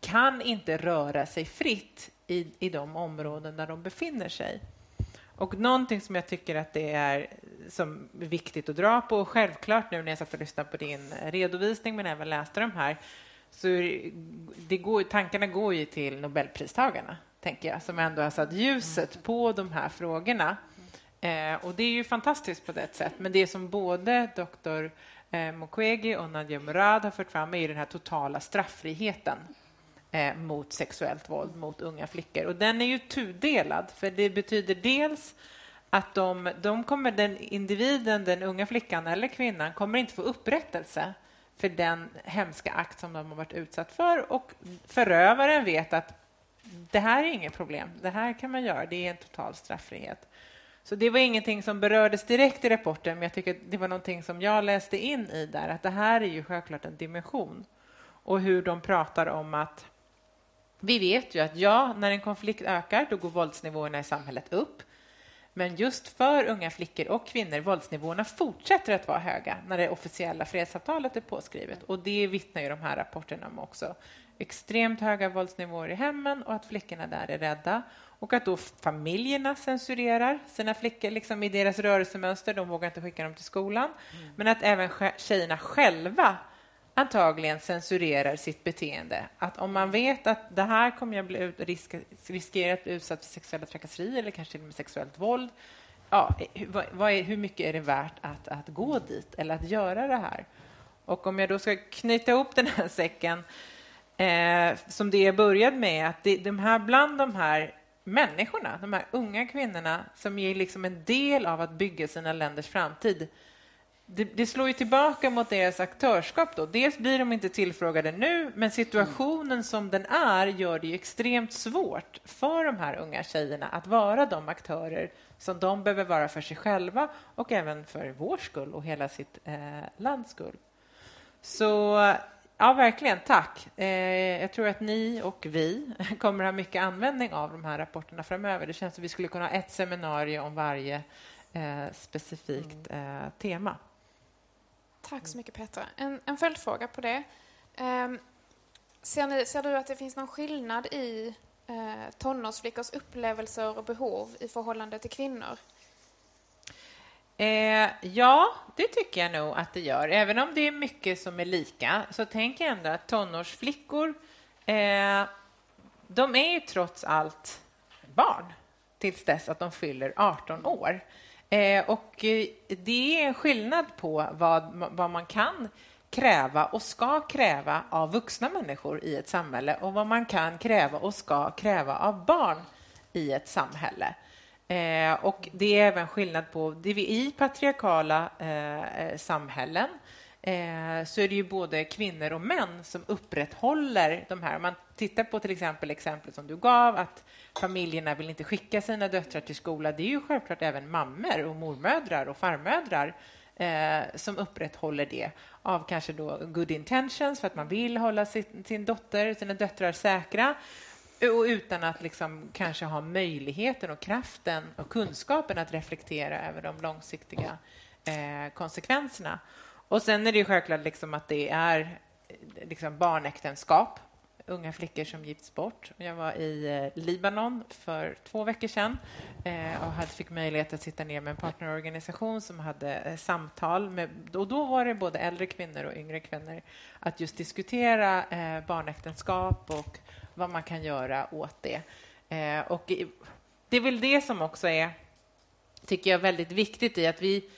F: kan inte röra sig fritt i, i de områden där de befinner sig. Och någonting som jag tycker att det är som är viktigt att dra på, och självklart nu när jag satt och lyssnade på din redovisning men även läste de här, så det går, tankarna går ju till Nobelpristagarna, tänker jag, som ändå har satt ljuset på de här frågorna. Eh, och det är ju fantastiskt på det sätt, men det som både doktor eh, Mukwege och Nadia Murad har fört fram är ju den här totala strafffriheten eh, mot sexuellt våld mot unga flickor. Och den är ju tudelad, för det betyder dels att de, de kommer, den individen, den unga flickan eller kvinnan, kommer inte få upprättelse för den hemska akt som de har varit utsatt för och förövaren vet att det här är inget problem, det här kan man göra, det är en total straffrihet. Så det var ingenting som berördes direkt i rapporten, men jag tycker det var någonting som jag läste in i där, att det här är ju självklart en dimension. Och hur de pratar om att vi vet ju att ja, när en konflikt ökar, då går våldsnivåerna i samhället upp. Men just för unga flickor och kvinnor, våldsnivåerna fortsätter att vara höga när det officiella fredsavtalet är påskrivet. Och det vittnar ju de här rapporterna om också. Extremt höga våldsnivåer i hemmen och att flickorna där är rädda. Och att då familjerna censurerar sina flickor liksom i deras rörelsemönster. De vågar inte skicka dem till skolan. Mm. Men att även tjejerna själva antagligen censurerar sitt beteende. Att om man vet att det här kommer jag bli ut, risk, riskera att bli utsatt för sexuella trakasserier eller kanske till och med sexuellt våld. Ja, eh, vad, vad är, hur mycket är det värt att, att gå dit eller att göra det här? Och om jag då ska knyta ihop den här säcken eh, som det jag började med, att det, de här, bland de här människorna, de här unga kvinnorna som är liksom en del av att bygga sina länders framtid det, det, slår ju tillbaka mot deras aktörskap. Då. Dels blir de inte tillfrågade nu, men situationen som den är gör det ju extremt svårt för de här unga tjejerna att vara de aktörer som de behöver vara för sig själva och även för vår skull och hela sitt eh, lands skull. Så ja, verkligen tack. Eh, jag tror att ni och vi kommer ha mycket användning av de här rapporterna framöver. Det känns som vi skulle kunna ha ett seminarium om varje eh, specifikt eh, tema.
C: Tack så mycket Petra. En, en följdfråga på det. Um, ser, ni, ser, du att det finns någon skillnad i uh, tonårsflickors upplevelser och behov i förhållande till kvinnor?
F: Eh, ja, det tycker jag nog att det gör. Även om det är mycket som är lika så tänker jag ändå att tonårsflickor eh, de är ju trots allt barn tills dess att de fyller 18 år. Eh, och eh, det är en skillnad på vad, vad man kan kräva och ska kräva av vuxna människor i ett samhälle och vad man kan kräva och ska kräva av barn i ett samhälle. Eh, och det är även skillnad på... Det vi I patriarkala eh, samhällen eh, så är det ju både kvinnor och män som upprätthåller de här. Man tittar på till exempel exemplet som du gav, att familjerna vill inte skicka sina döttrar till skola. Det är ju självklart även mammor och mormödrar och farmödrar eh, som upprätthåller det av kanske då good intentions för att man vill hålla sin, sin dotter, sina döttrar säkra och utan att liksom kanske ha möjligheten och kraften och kunskapen att reflektera över de långsiktiga eh, konsekvenserna. Och sen är det ju självklart liksom att det är eh, liksom barnäktenskap unga flickor som gifts bort. Jag var i eh, Libanon för två veckor sedan eh, och hade, fick möjlighet att sitta ner med en partnerorganisation som hade eh, samtal. Med, och då var det både äldre kvinnor och yngre kvinnor att just diskutera barnäktenskap och vad man kan göra åt det. Och det är väl det som också är, tycker jag, väldigt viktigt i att vi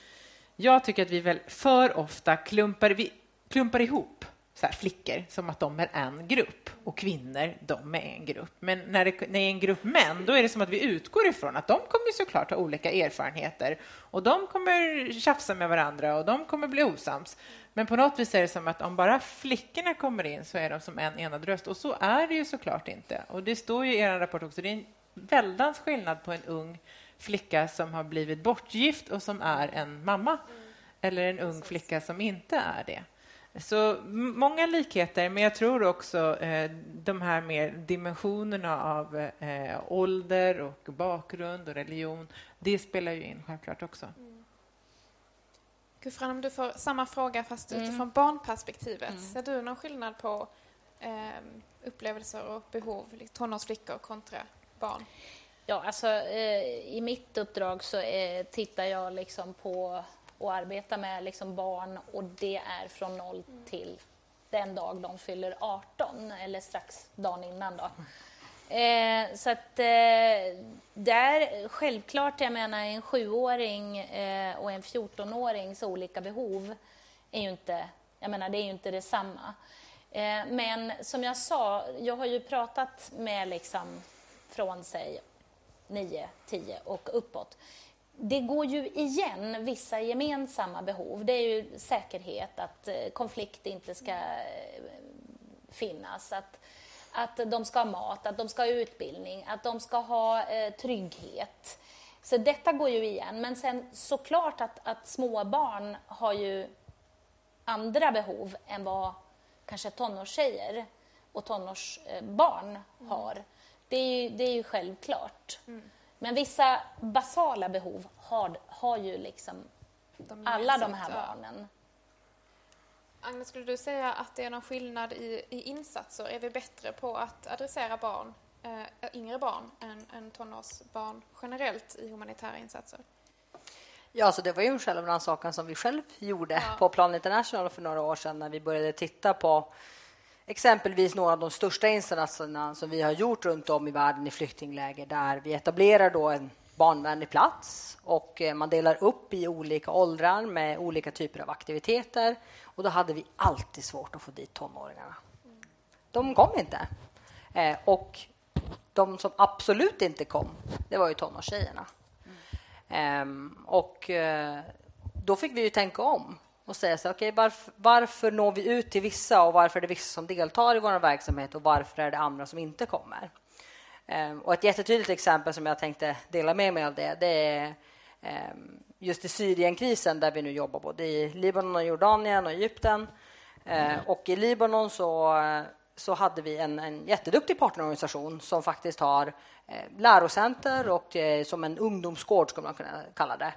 F: jag tycker att vi väl för ofta klumpar, vi klumpar ihop så här, flickor som att de är en grupp och kvinnor, de är en grupp. Men när det, när det är en grupp män, då är det som att vi utgår ifrån att de kommer såklart ha olika erfarenheter och de kommer tjafsa med varandra och de kommer bli osams. Men på något vis är det som att om bara flickorna kommer in så är de som en enad röst och så är det ju såklart inte. Och det står ju i er rapport också, det är en väldans skillnad på en ung flicka som har blivit bortgift och som är en mamma eller en ung flicka som inte är det. Så många likheter, men jag tror också eh, de här mer dimensionerna av eh, ålder och bakgrund och religion, det spelar ju in självklart också. Mm.
C: Gufran, om du får samma fråga fast mm. utifrån barnperspektivet. Mm. Ser du någon skillnad på eh, upplevelser och behov, tonårsflickor kontra barn?
E: Ja, alltså eh, i mitt uppdrag så eh, tittar jag liksom på och arbetar med liksom barn och det är från noll till den dag de fyller 18 eller strax dagen innan. Då. Eh, så att eh, där, självklart, jag menar en sjuåring eh, och en 14-årings olika behov är ju inte, jag menar, det är ju inte detsamma. Eh, men som jag sa, jag har ju pratat med liksom från sig 9, 10 och uppåt det går ju igen vissa gemensamma behov. Det är ju säkerhet, att eh, konflikt inte ska eh, finnas, att, att de ska ha mat, att de ska ha utbildning, att de ska ha eh, trygghet. Så detta går ju igen. Men sen såklart att, att små barn har ju andra behov än vad kanske tonårstjejer och tonårsbarn har. Det är ju, det är ju självklart. Mm. Men vissa basala behov har, har ju liksom de alla de här barnen.
C: Agnes, skulle du säga att det är någon skillnad i, i insatser? Är vi bättre på att adressera barn, äh, yngre barn än, än tonårsbarn generellt i humanitära insatser?
D: Ja, alltså det var ju en självrannsakan som vi själv gjorde ja. på Plan International för några år sedan när vi började titta på exempelvis några av de största insatserna som vi har gjort runt om i världen i flyktingläger där vi etablerar då en barnvänlig plats och eh, man delar upp i olika åldrar med olika typer av aktiviteter. Och då hade vi alltid svårt att få dit tonåringarna. De kom inte. Eh, och de som absolut inte kom, det var ju tonårstjejerna. Mm. Och eh, då fick vi ju tänka om och säga så okay, varför, varför når vi ut till vissa och varför är det vissa som deltar i vår verksamhet och varför är det andra som inte kommer? Um, och ett jättetydligt exempel som jag tänkte dela med mig av det, det är um, just i Syrienkrisen där vi nu jobbar både i Libanon, och Jordanien och Egypten. Uh, och i Libanon så, så hade vi en, en jätteduktig partnerorganisation som faktiskt har eh, lärocenter och eh, som en ungdomsgård, skulle man kunna kalla det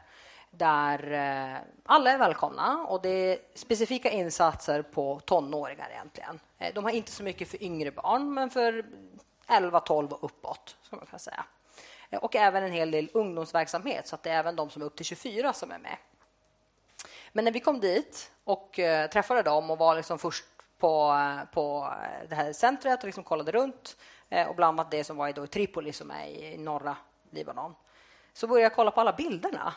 D: där eh, alla är välkomna och det är specifika insatser på tonåringar egentligen. Eh, de har inte så mycket för yngre barn, men för 11, 12 och uppåt. som man kan säga. Eh, och även en hel del ungdomsverksamhet, så att det är även de som är upp till 24 som är med. Men när vi kom dit och träffade dem och var liksom först på, på det här centret och liksom kollade runt och bland annat det som var i Tripoli som är i norra Libanon så började jag kolla på alla bilderna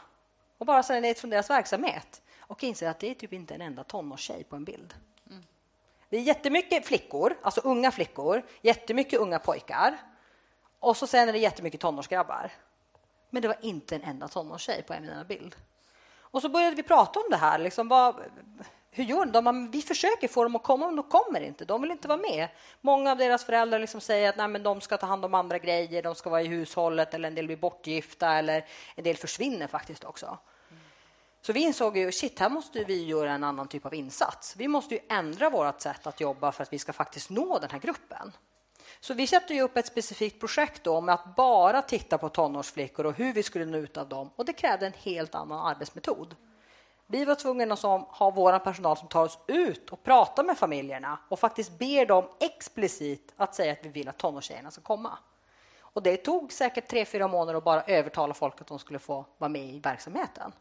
D: och bara säger nej från deras verksamhet och inser att det är typ inte en enda tonårstjej på en bild. Mm. Det är jättemycket flickor, alltså unga flickor, jättemycket unga pojkar och så sen är det jättemycket tonårsgrabbar. Men det var inte en enda tonårstjej på en enda bild. Och så började vi prata om det här. Liksom, vad, hur gör de? Vi försöker få dem att komma, men de kommer inte. De vill inte vara med. Många av deras föräldrar liksom säger att nej, men de ska ta hand om andra grejer, de ska vara i hushållet eller en del blir bortgifta eller en del försvinner faktiskt också. Så vi insåg ju shit, här måste vi göra en annan typ av insats. Vi måste ju ändra vårt sätt att jobba för att vi ska faktiskt nå den här gruppen. Så vi satte ju upp ett specifikt projekt då med att bara titta på tonårsflickor och hur vi skulle nå ut av dem. Och det krävde en helt annan arbetsmetod. Vi var tvungna att ha vår personal som tar oss ut och pratar med familjerna och faktiskt ber dem explicit att säga att vi vill att tonårstjejerna ska komma. Och det tog säkert tre, fyra månader att bara övertala folk att de skulle få vara med i verksamheten.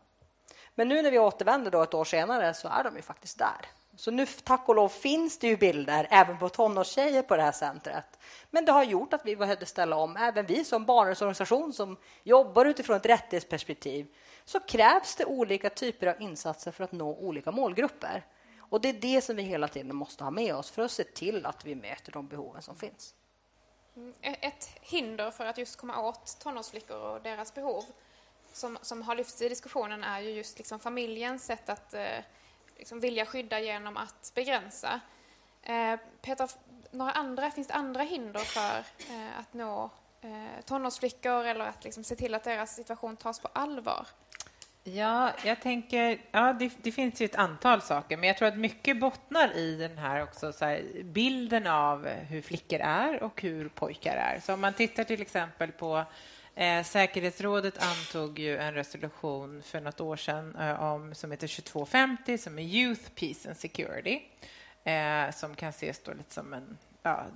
D: Men nu när vi återvänder då ett år senare så är de ju faktiskt där. Så nu tack och lov finns det ju bilder även på tonårstjejer på det här centret. Men det har gjort att vi behövde ställa om. Även vi som barnrättsorganisation som jobbar utifrån ett rättighetsperspektiv så krävs det olika typer av insatser för att nå olika målgrupper. Och det är det som vi hela tiden måste ha med oss för att se till att vi möter de behoven som finns.
C: Mm, ett hinder för att just komma åt tonårsflickor och deras behov som, som har lyfts i diskussionen är ju just liksom familjens sätt att eh, liksom vilja skydda genom att begränsa. Eh, Peter, några andra, finns det andra hinder för eh, att nå eh, tonårsflickor eller att liksom se till att deras situation tas på allvar?
F: Ja, jag tänker, ja, det, det, finns ju ett antal saker, men jag tror att mycket bottnar i den här också här, bilden av hur flickor är och hur pojkar är. Så om man tittar till exempel på Eh, säkerhetsrådet antog ju en resolution för något år sedan eh, om, som heter 2250, som är Youth, Peace and Security, eh, som kan ses då lite som en ja,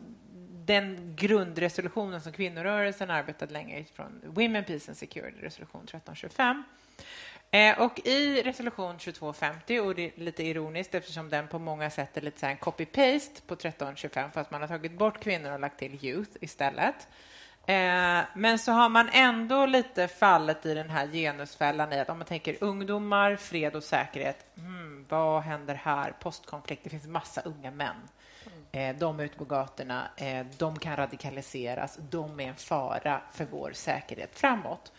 F: den grundresolutionen som kvinnorörelsen arbetat länge utifrån Women, Peace and Security, resolution 1325. Eh, och I resolution 2250, och det är lite ironiskt eftersom den på många sätt är lite copy-paste på 1325 fast man har tagit bort kvinnor och lagt till youth istället. Eh, men så har man ändå lite fallet i den här genusfällan i att om man tänker ungdomar, fred och säkerhet. Mm, vad händer här? Postkonflikt. Det finns massa unga män. Eh, de är ute på gatorna. Eh, de kan radikaliseras. De är en fara för vår säkerhet framåt.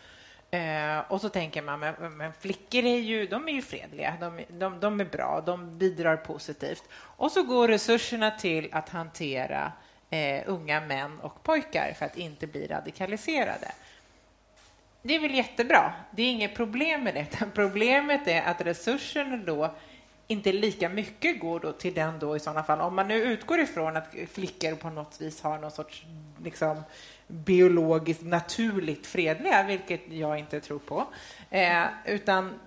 F: Eh, och så tänker man, men, men, flickor är ju, de är ju fredliga, de, de, de, är bra, de bidrar positivt. Och så går resurserna till att hantera eh, unga män och pojkar för att inte bli radikaliserade. Det är väl jättebra. Det är inget problem med det. Problemet är att resurserna då inte lika mycket går då till den då i sådana fall. Om man nu utgår ifrån att flickor på något vis har någon sorts liksom, biologiskt naturligt fredliga, vilket jag inte tror på, eh, utan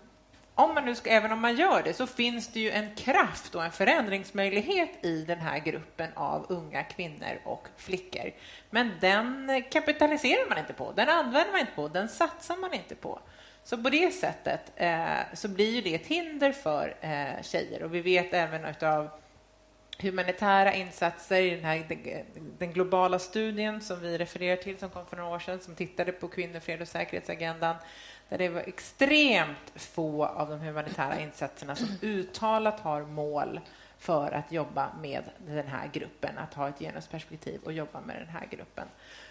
F: om man nu ska, även om man gör det så finns det ju en kraft och en förändringsmöjlighet i den här gruppen av unga kvinnor och flickor. Men den kapitaliserar man inte på, den använder man inte på, den satsar man inte på. Så på det sättet eh, så blir det ett hinder för eh, tjejer och vi vet även av humanitära insatser i den, här, den, globala studien som vi refererar till som kom för några år sedan som tittade på kvinnor, fred och säkerhetsagendan där det var extremt få av de humanitära insatserna som uttalat har mål för att jobba med den här gruppen, att ha ett genusperspektiv och jobba med den här gruppen.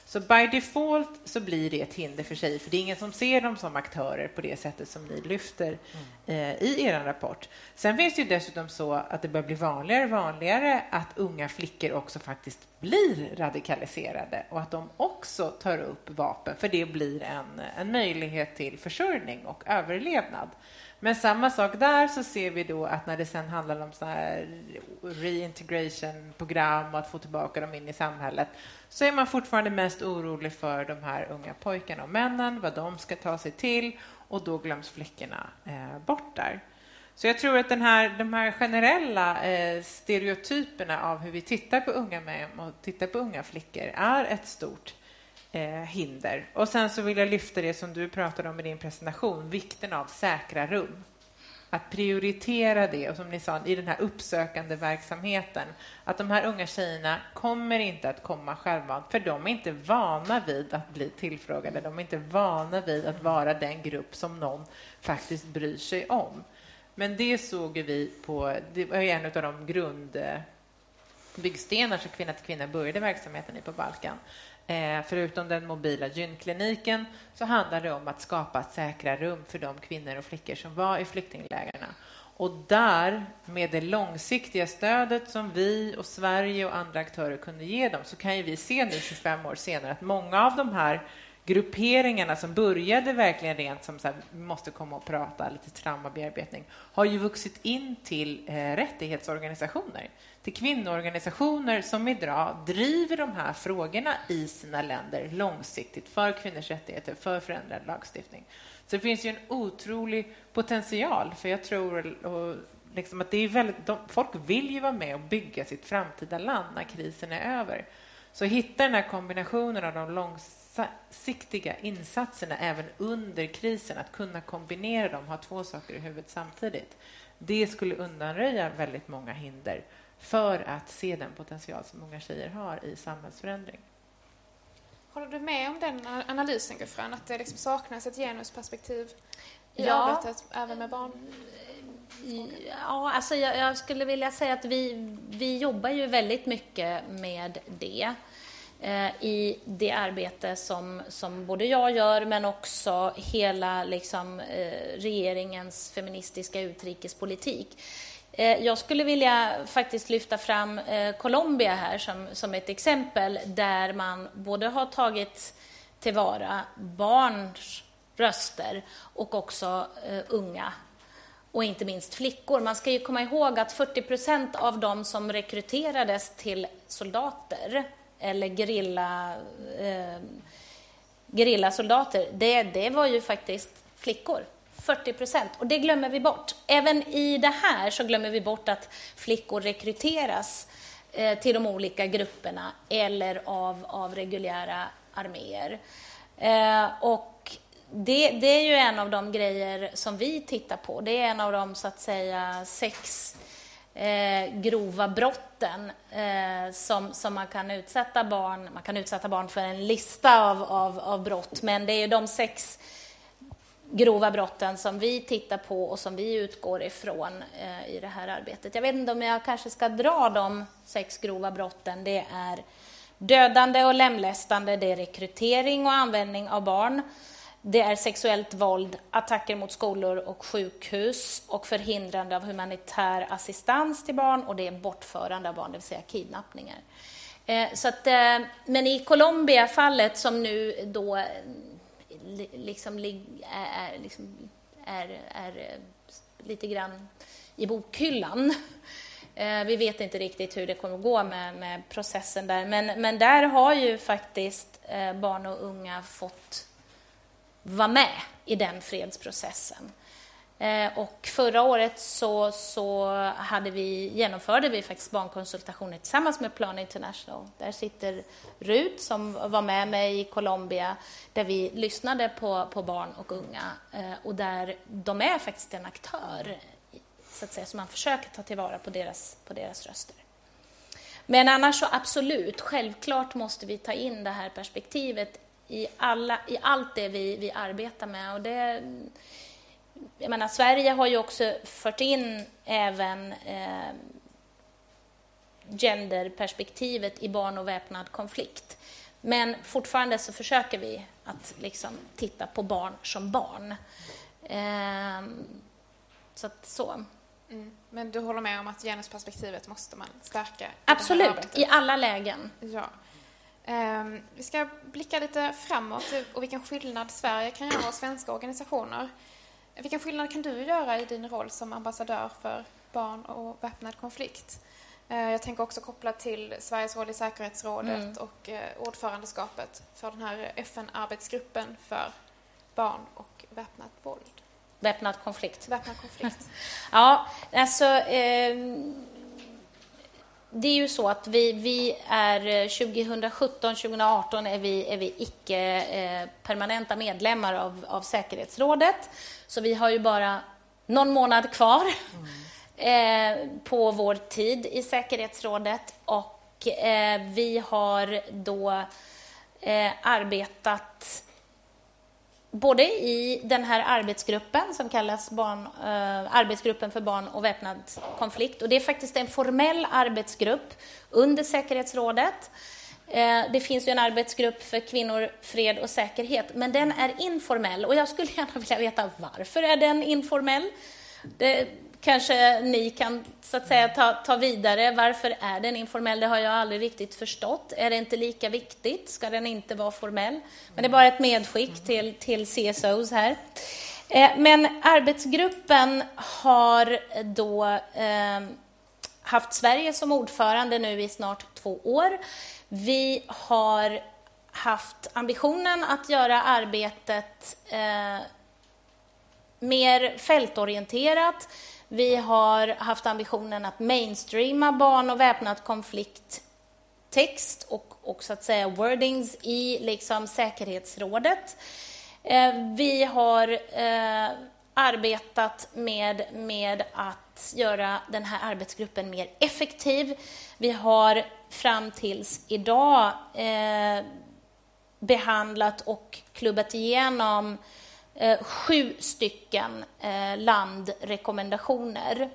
F: Så by default så blir det ett hinder för sig, för det är ingen som ser dem som aktörer på det sättet som ni lyfter mm. eh, i er rapport. Sen finns det ju dessutom så att det börjar bli vanligare och vanligare att unga flickor också faktiskt blir radikaliserade och att de också tar upp vapen, för det blir en, en möjlighet till försörjning och överlevnad. Men samma sak där så ser vi då att när det sen handlar om så här reintegration-program och att få tillbaka dem in i samhället så är man fortfarande mest orolig för de här unga pojkarna och männen, vad de ska ta sig till och då glöms flickorna eh, bort där. Så jag tror att den här, de här generella eh, stereotyperna av hur vi tittar på unga män och tittar på unga flickor är ett stort eh, hinder. Och sen så vill jag lyfta det som du pratade om i din presentation, vikten av säkra rum. Att prioritera det, och som ni sa, i den här uppsökande verksamheten. Att de här unga tjejerna kommer inte att komma självmant, för de är inte vana vid att bli tillfrågade. De är inte vana vid att vara den grupp som någon faktiskt bryr sig om. Men det såg vi på, det var en av de grundbyggstenar eh, som Kvinna till kvinna började verksamheten i på Balkan. Eh, förutom den mobila gynkliniken så handlar det om att skapa säkra rum för de kvinnor och flickor som var i flyktinglägren. Och där, med det långsiktiga stödet som vi och Sverige och andra aktörer kunde ge dem, så kan ju vi se nu 25 år senare att många av de här grupperingarna som började verkligen rent som så här, vi måste komma och prata, lite traumabearbetning, har ju vuxit in till eh, rättighetsorganisationer till kvinnoorganisationer som idag driver de här frågorna i sina länder långsiktigt för kvinnors rättigheter, för förändrad lagstiftning. Så det finns ju en otrolig potential, för jag tror och liksom att det är väldigt, de, folk vill ju vara med och bygga sitt framtida land när krisen är över. Så hitta den här kombinationen av de långsiktiga insatserna även under krisen, att kunna kombinera dem, ha två saker i huvudet samtidigt. Det skulle undanröja väldigt många hinder för att se den potential som många tjejer har i samhällsförändring.
C: Håller du med om den analysen, Gufran, att det liksom saknas ett genusperspektiv i
E: ja.
C: arbetet även med barn?
E: Ja, alltså jag, jag, skulle vilja säga att vi, vi jobbar ju väldigt mycket med det eh, i det arbete som, som både jag gör men också hela liksom, eh, regeringens feministiska utrikespolitik. Eh, jag skulle vilja faktiskt lyfta fram eh, Colombia här som, som ett exempel där man både har tagit tillvara barns röster och också eh, unga och inte minst flickor. Man ska ju komma ihåg att 40 procent av de som rekryterades till soldater eller gerilla, eh, gerillasoldater, det, det var ju faktiskt flickor. 40 procent. Och det glömmer vi bort. Även i det här så glömmer vi bort att flickor rekryteras eh, till de olika grupperna eller av, av reguljära arméer. Eh, och det, det, är ju en av de grejer som vi tittar på. Det är en av de så att säga sex eh, grova brotten eh, som, som man kan utsätta barn Man kan utsätta barn för en lista av, av, av brott, men det är ju de sex grova brotten som vi tittar på och som vi utgår ifrån eh, i det här arbetet. Jag vet inte om jag kanske ska dra de sex grova brotten. Det är dödande och lemlästande, det är rekrytering och användning av barn, det är sexuellt våld, attacker mot skolor och sjukhus och förhindrande av humanitär assistans till barn och det är bortförande av barn, det vill säga kidnappningar. Eh, så att, eh, men i Colombia-fallet som nu då liksom, är, liksom, är, är eh, lite grann i bokhyllan. Eh, vi vet inte riktigt hur det kommer att gå med, med processen där, men, men där har ju faktiskt eh, barn och unga fått vara med i den fredsprocessen. Eh, och förra året så, så hade vi, genomförde vi faktiskt barnkonsultationer tillsammans med Plan International. Där sitter Rut som var med mig i Colombia där vi lyssnade på, på barn och unga eh, och där de är faktiskt en aktör så att säga, så man försöker ta tillvara på deras, på deras röster. Men annars så absolut, självklart måste vi ta in det här perspektivet i, alla, i allt det vi, vi arbetar med. Och det, jag menar, Sverige har ju också fört in även eh, genderperspektivet i barn och väpnad konflikt. Men fortfarande så försöker vi att liksom titta på barn som barn. Eh, så att så.
C: Mm. Men du håller med om att genusperspektivet måste man stärka? I
E: Absolut, i alla lägen.
C: Ja. Um, vi ska blicka lite framåt och vilken skillnad Sverige kan göra och svenska organisationer. Vilken skillnad kan du göra i din roll som ambassadör för barn och väpnad konflikt? Uh, jag tänker också kopplat till Sveriges roll i säkerhetsrådet mm. och uh, ordförandeskapet för den här FN-arbetsgruppen för barn och väpnat våld.
E: Väpnad konflikt.
C: Väpnad konflikt.
E: ja, alltså eh, det är ju så att vi, vi är 2017, 2018 är vi, är vi icke eh, medlemmar av, av säkerhetsrådet. Så vi har ju bara någon månad kvar mm. eh, på vår tid i säkerhetsrådet och eh, vi har då eh, arbetat både i den här arbetsgruppen som kallas barn, eh, Arbetsgruppen för barn och väpnad konflikt. Och det är faktiskt en formell arbetsgrupp under säkerhetsrådet. Eh, det finns ju en arbetsgrupp för kvinnor, fred och säkerhet, men den är informell. Och jag skulle gärna vilja veta varför är den informell? Det kanske ni kan så att säga, ta, ta vidare. Varför är den informell? Det har jag aldrig riktigt förstått. Är det inte lika viktigt? Ska den inte vara formell? Men det är bara ett medskick till, till CSOs här. Eh, men arbetsgruppen har då eh, haft Sverige som ordförande nu i snart två år. Vi har haft ambitionen att göra arbetet eh, mer fältorienterat. Vi har haft ambitionen att mainstreama barn och väpnad konflikt text och, och så att säga wordings i liksom säkerhetsrådet. Eh, vi har eh, arbetat med, med att göra den här arbetsgruppen mer effektiv. Vi har fram tills idag eh, behandlat och klubbat igenom eh, Eh, sju stycken eh, landrekommendationer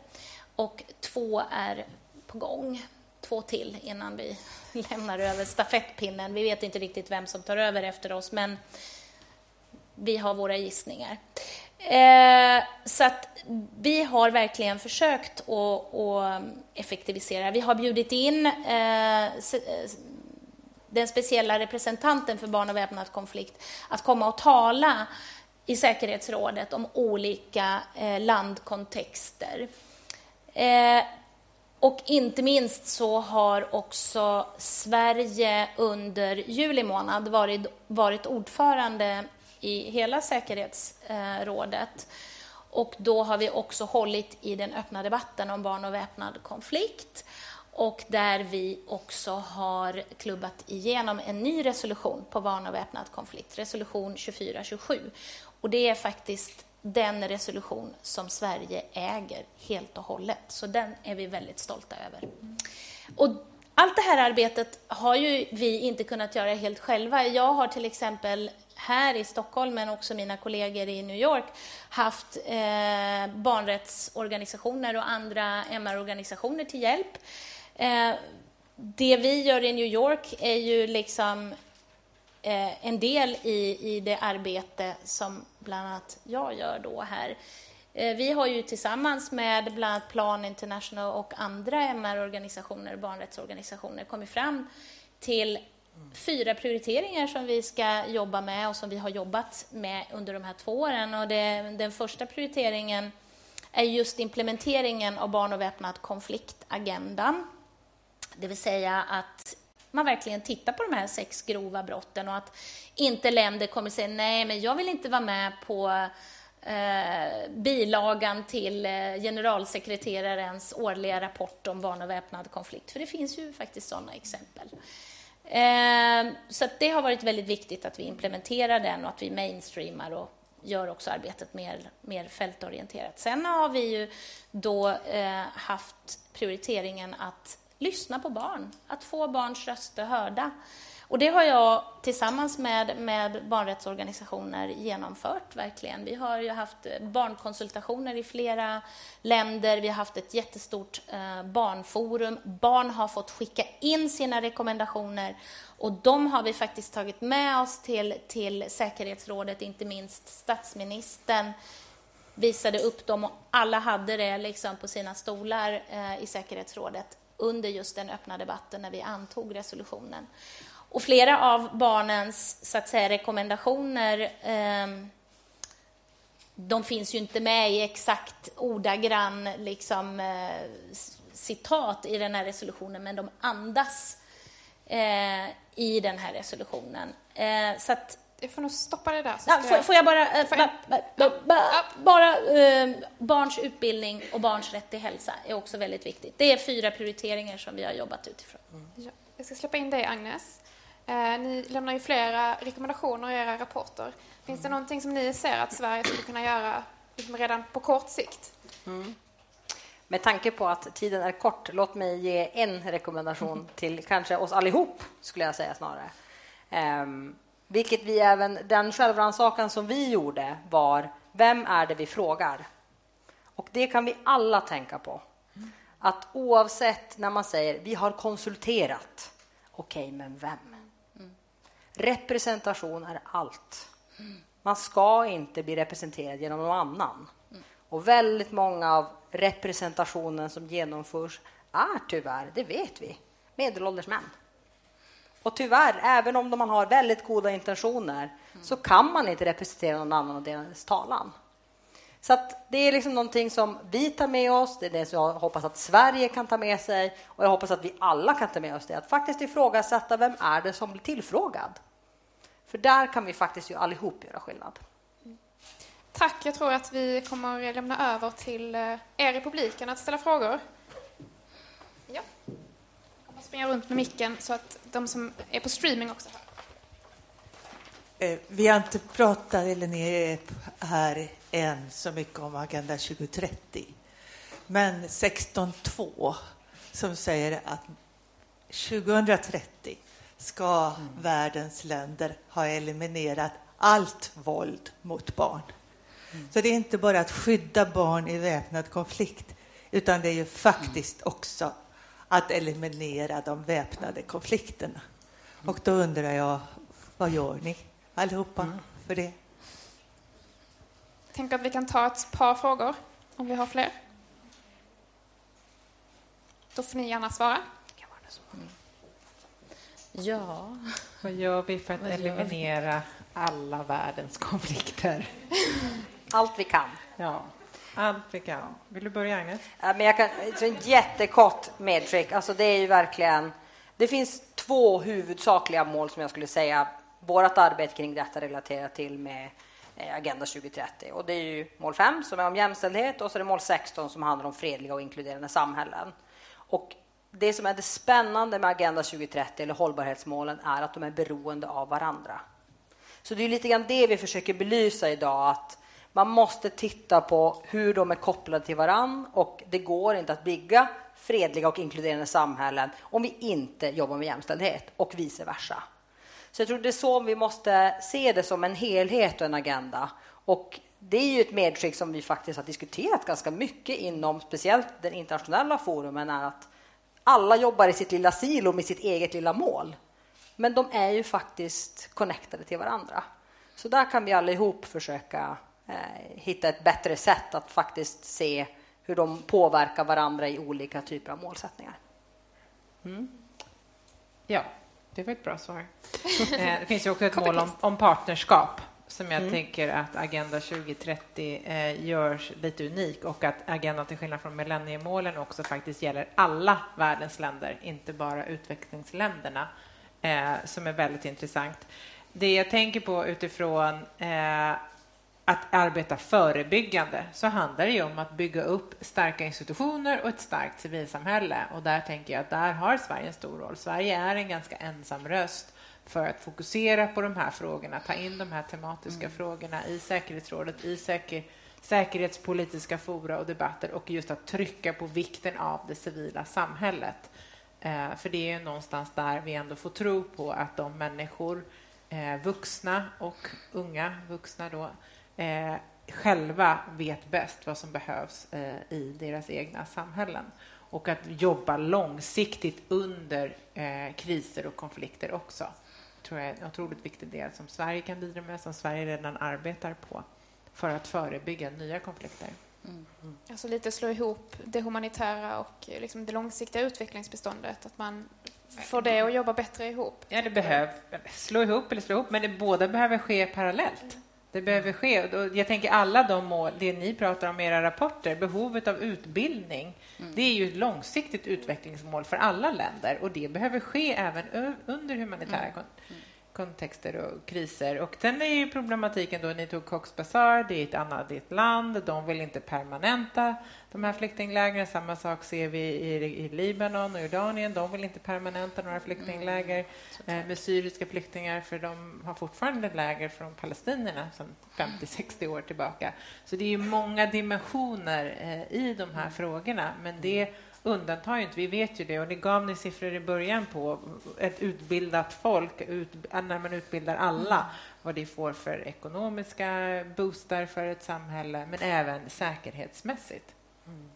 E: och två är på gång. Två till innan vi lämnar över stafettpinnen. Vi vet inte riktigt vem som tar över efter oss, men vi har våra gissningar. Eh, så att vi har verkligen försökt att, att effektivisera. Vi har bjudit in eh, eh den speciella representanten för barn och väpnad konflikt att komma och tala i säkerhetsrådet om olika eh, landkontexter. Eh, och inte minst så har också Sverige under juli månad varit, varit ordförande i hela säkerhetsrådet. Och då har vi också hållit i den öppna debatten om barn och väpnad konflikt och där vi också har klubbat igenom en ny resolution på barn och väpnad konflikt, resolution 2427. Och det är faktiskt den resolution som Sverige äger helt och hållet, så den är vi väldigt stolta över. Och allt det här arbetet har ju vi inte kunnat göra helt själva. Jag har till exempel här i Stockholm, men också mina kollegor i New York, haft eh, barnrättsorganisationer och andra MR-organisationer till hjälp. Eh, det vi gör i New York är ju liksom eh, en del i, i det arbete som bland annat jag gör då här. Eh, vi har ju tillsammans med bland annat Plan International och andra MR-organisationer, barnrättsorganisationer, kommit fram till fyra prioriteringar som vi ska jobba med och som vi har jobbat med under de här två åren. Och det, den första prioriteringen är just implementeringen av barn och väpnad konfliktagendan. Det vill säga att man verkligen tittar på de här sex grova brotten och att inte länder kommer säga nej, men jag vill inte vara med på eh, bilagan till eh, generalsekreterarens årliga rapport om barn och väpnad konflikt, för det finns ju faktiskt sådana exempel. Eh, så det har varit väldigt viktigt att vi implementerar den och att vi mainstreamar och gör också arbetet mer, mer fältorienterat. Sen har vi ju då eh, haft prioriteringen att lyssna på barn, att få barns röster hörda. Och det har jag tillsammans med, med barnrättsorganisationer genomfört, verkligen. Vi har ju haft eh, barnkonsultationer i flera länder, vi har haft ett jättestort eh, barnforum. Barn har fått skicka in sina rekommendationer och de har vi faktiskt tagit med oss till, till säkerhetsrådet, inte minst statsministern visade upp dem och alla hade det liksom på sina stolar eh, i säkerhetsrådet under just den öppna debatten när vi antog resolutionen. Och flera av barnens så att säga, rekommendationer eh, de finns ju inte med i exakt ordagrann liksom, eh, citat i den här resolutionen, men de andas eh, i den här resolutionen. Eh, så att,
C: jag får nog stoppa det där.
E: Ja, får, får, jag bara... Äh, ba, ba, ba, bara äh, barns utbildning och barns rätt till hälsa är också väldigt viktigt. Det är fyra prioriteringar som vi har jobbat utifrån. Mm.
C: Ja, jag ska släppa in dig, Agnes. Eh, ni lämnar ju flera rekommendationer i era rapporter. Finns det någonting som ni ser att Sverige skulle kunna göra liksom redan på kort sikt? Mm.
D: Med tanke på att tiden är kort, låt mig ge en rekommendation till kanske oss allihop, skulle jag säga snarare. Um, vilket vi även, den självrannsakan som vi gjorde var, vem är det vi frågar? Och det kan vi alla tänka på. Att oavsett när man säger, vi har konsulterat. Okej, okay, men vem? Mm. Representation är allt. Man ska inte bli representerad genom någon annan. Och väldigt många av representationen som genomförs är tyvärr, det vet vi, medelålders män. Och tyvärr, även om man har väldigt goda intentioner mm. så kan man inte representera någon annan och deras talan. Så det är liksom någonting som vi tar med oss, det är det som jag hoppas att Sverige kan ta med sig och jag hoppas att vi alla kan ta med oss det, att faktiskt ifrågasätta vem är det som blir tillfrågad? För där kan vi faktiskt ju allihop göra skillnad.
C: tack. Jag tror att vi kommer lämna över till eh, er i publiken att ställa frågor. Ja. Springa runt med micken så att de som är på streaming också hör.
G: Eh, vi har inte pratat, eller ni är här än, så mycket om Agenda 2030. Men 16.2 som säger att 2030 ska mm. världens länder ha eliminerat allt våld mot barn. Mm. Så det är inte bara att skydda barn i väpnad konflikt, utan det är ju faktiskt mm. också att eliminera de väpnade konflikterna. Och då undrar jag, vad gör ni allihopa mm. för det?
C: Jag tänker att vi kan ta ett par frågor, om vi har fler. Då får ni gärna svara. Mm.
F: Ja. Vad gör vi för att eliminera alla världens konflikter?
D: Allt vi kan.
F: Ja, allt vi kan. Vill du börja, Agnes?
D: men jag kan, så en jättekort medskick. Alltså det är ju verkligen... Det finns två huvudsakliga mål som jag skulle säga vårt arbete kring detta relaterat till med eh, Agenda 2030. Och det är ju mål 5 som är om jämställdhet och så är det mål 16 som handlar om fredliga och inkluderande samhällen. Och det som är det spännande med Agenda 2030 eller hållbarhetsmålen är att de är beroende av varandra. Så det är lite grann det vi försöker belysa idag, att man måste titta på hur de är kopplade till varann och det går inte att bygga fredliga och inkluderande samhällen om vi inte jobbar med jämställdhet och vice versa. Så jag tror det är så vi måste se det som en helhet och en agenda. Och det är ju ett medskick som vi faktiskt har diskuterat ganska mycket inom speciellt den internationella forumen är att alla jobbar i sitt lilla silo med sitt eget lilla mål. Men de är ju faktiskt connectade till varandra. Så där kan vi allihop försöka hitta ett bättre sätt att faktiskt se hur de påverkar varandra i olika typer av målsättningar.
F: Mm. Ja, det var ett bra svar. Eh, det finns ju också ett mål om, om partnerskap som jag mm. tänker att Agenda 2030 eh, görs lite unik och att agendan till skillnad från millenniemålen också faktiskt gäller alla världens länder, inte bara utvecklingsländerna, eh, som är väldigt intressant. Det jag tänker på utifrån eh, att arbeta förebyggande så handlar det ju om att bygga upp starka institutioner och ett starkt civilsamhälle. Och där tänker jag att där har Sverige en stor roll. Sverige är en ganska ensam röst för att fokusera på de här frågorna, ta in de här tematiska mm. frågorna i säkerhetsrådet, i säker, säkerhetspolitiska fora och debatter och just att trycka på vikten av det civila samhället. Eh, för det är ju någonstans där vi ändå får tro på att de människor, eh, vuxna och unga vuxna då, eh, själva vet bäst vad som behövs eh, i deras egna samhällen och att jobba långsiktigt under eh, kriser och konflikter också tror jag är en otroligt viktig del som Sverige kan bidra med, som Sverige redan arbetar på för att förebygga nya konflikter.
C: Mm. Alltså lite slå ihop det humanitära och liksom det långsiktiga utvecklingsbeståndet, att man får det att jobba bättre ihop.
F: Ja, det behöver slå ihop eller slå ihop, men det båda behöver ske parallellt. Det behöver ske. Jag tänker alla de mål, det ni pratar om i era rapporter, behovet av utbildning, mm. det är ju ett långsiktigt utvecklingsmål för alla länder och det behöver ske även under humanitära mm. Mm kontexter och kriser. Och sen är ju problematiken då, ni tog Cox Bazar, det är ett annat ett land, de vill inte permanenta de här flyktinglägren. Samma sak ser vi i, i Libanon och Jordanien, de vill inte permanenta några flyktingläger mm. med syriska flyktingar, för de har fortfarande läger från palestinierna sedan 50-60 år tillbaka. Så det är ju många dimensioner eh, i de här frågorna, men det undantar ju inte, vi vet ju det, och det gav ni siffror i början på, ett utbildat folk, ut, när man utbildar alla, mm. vad det får för ekonomiska boostar för ett samhälle, men även säkerhetsmässigt. Mm.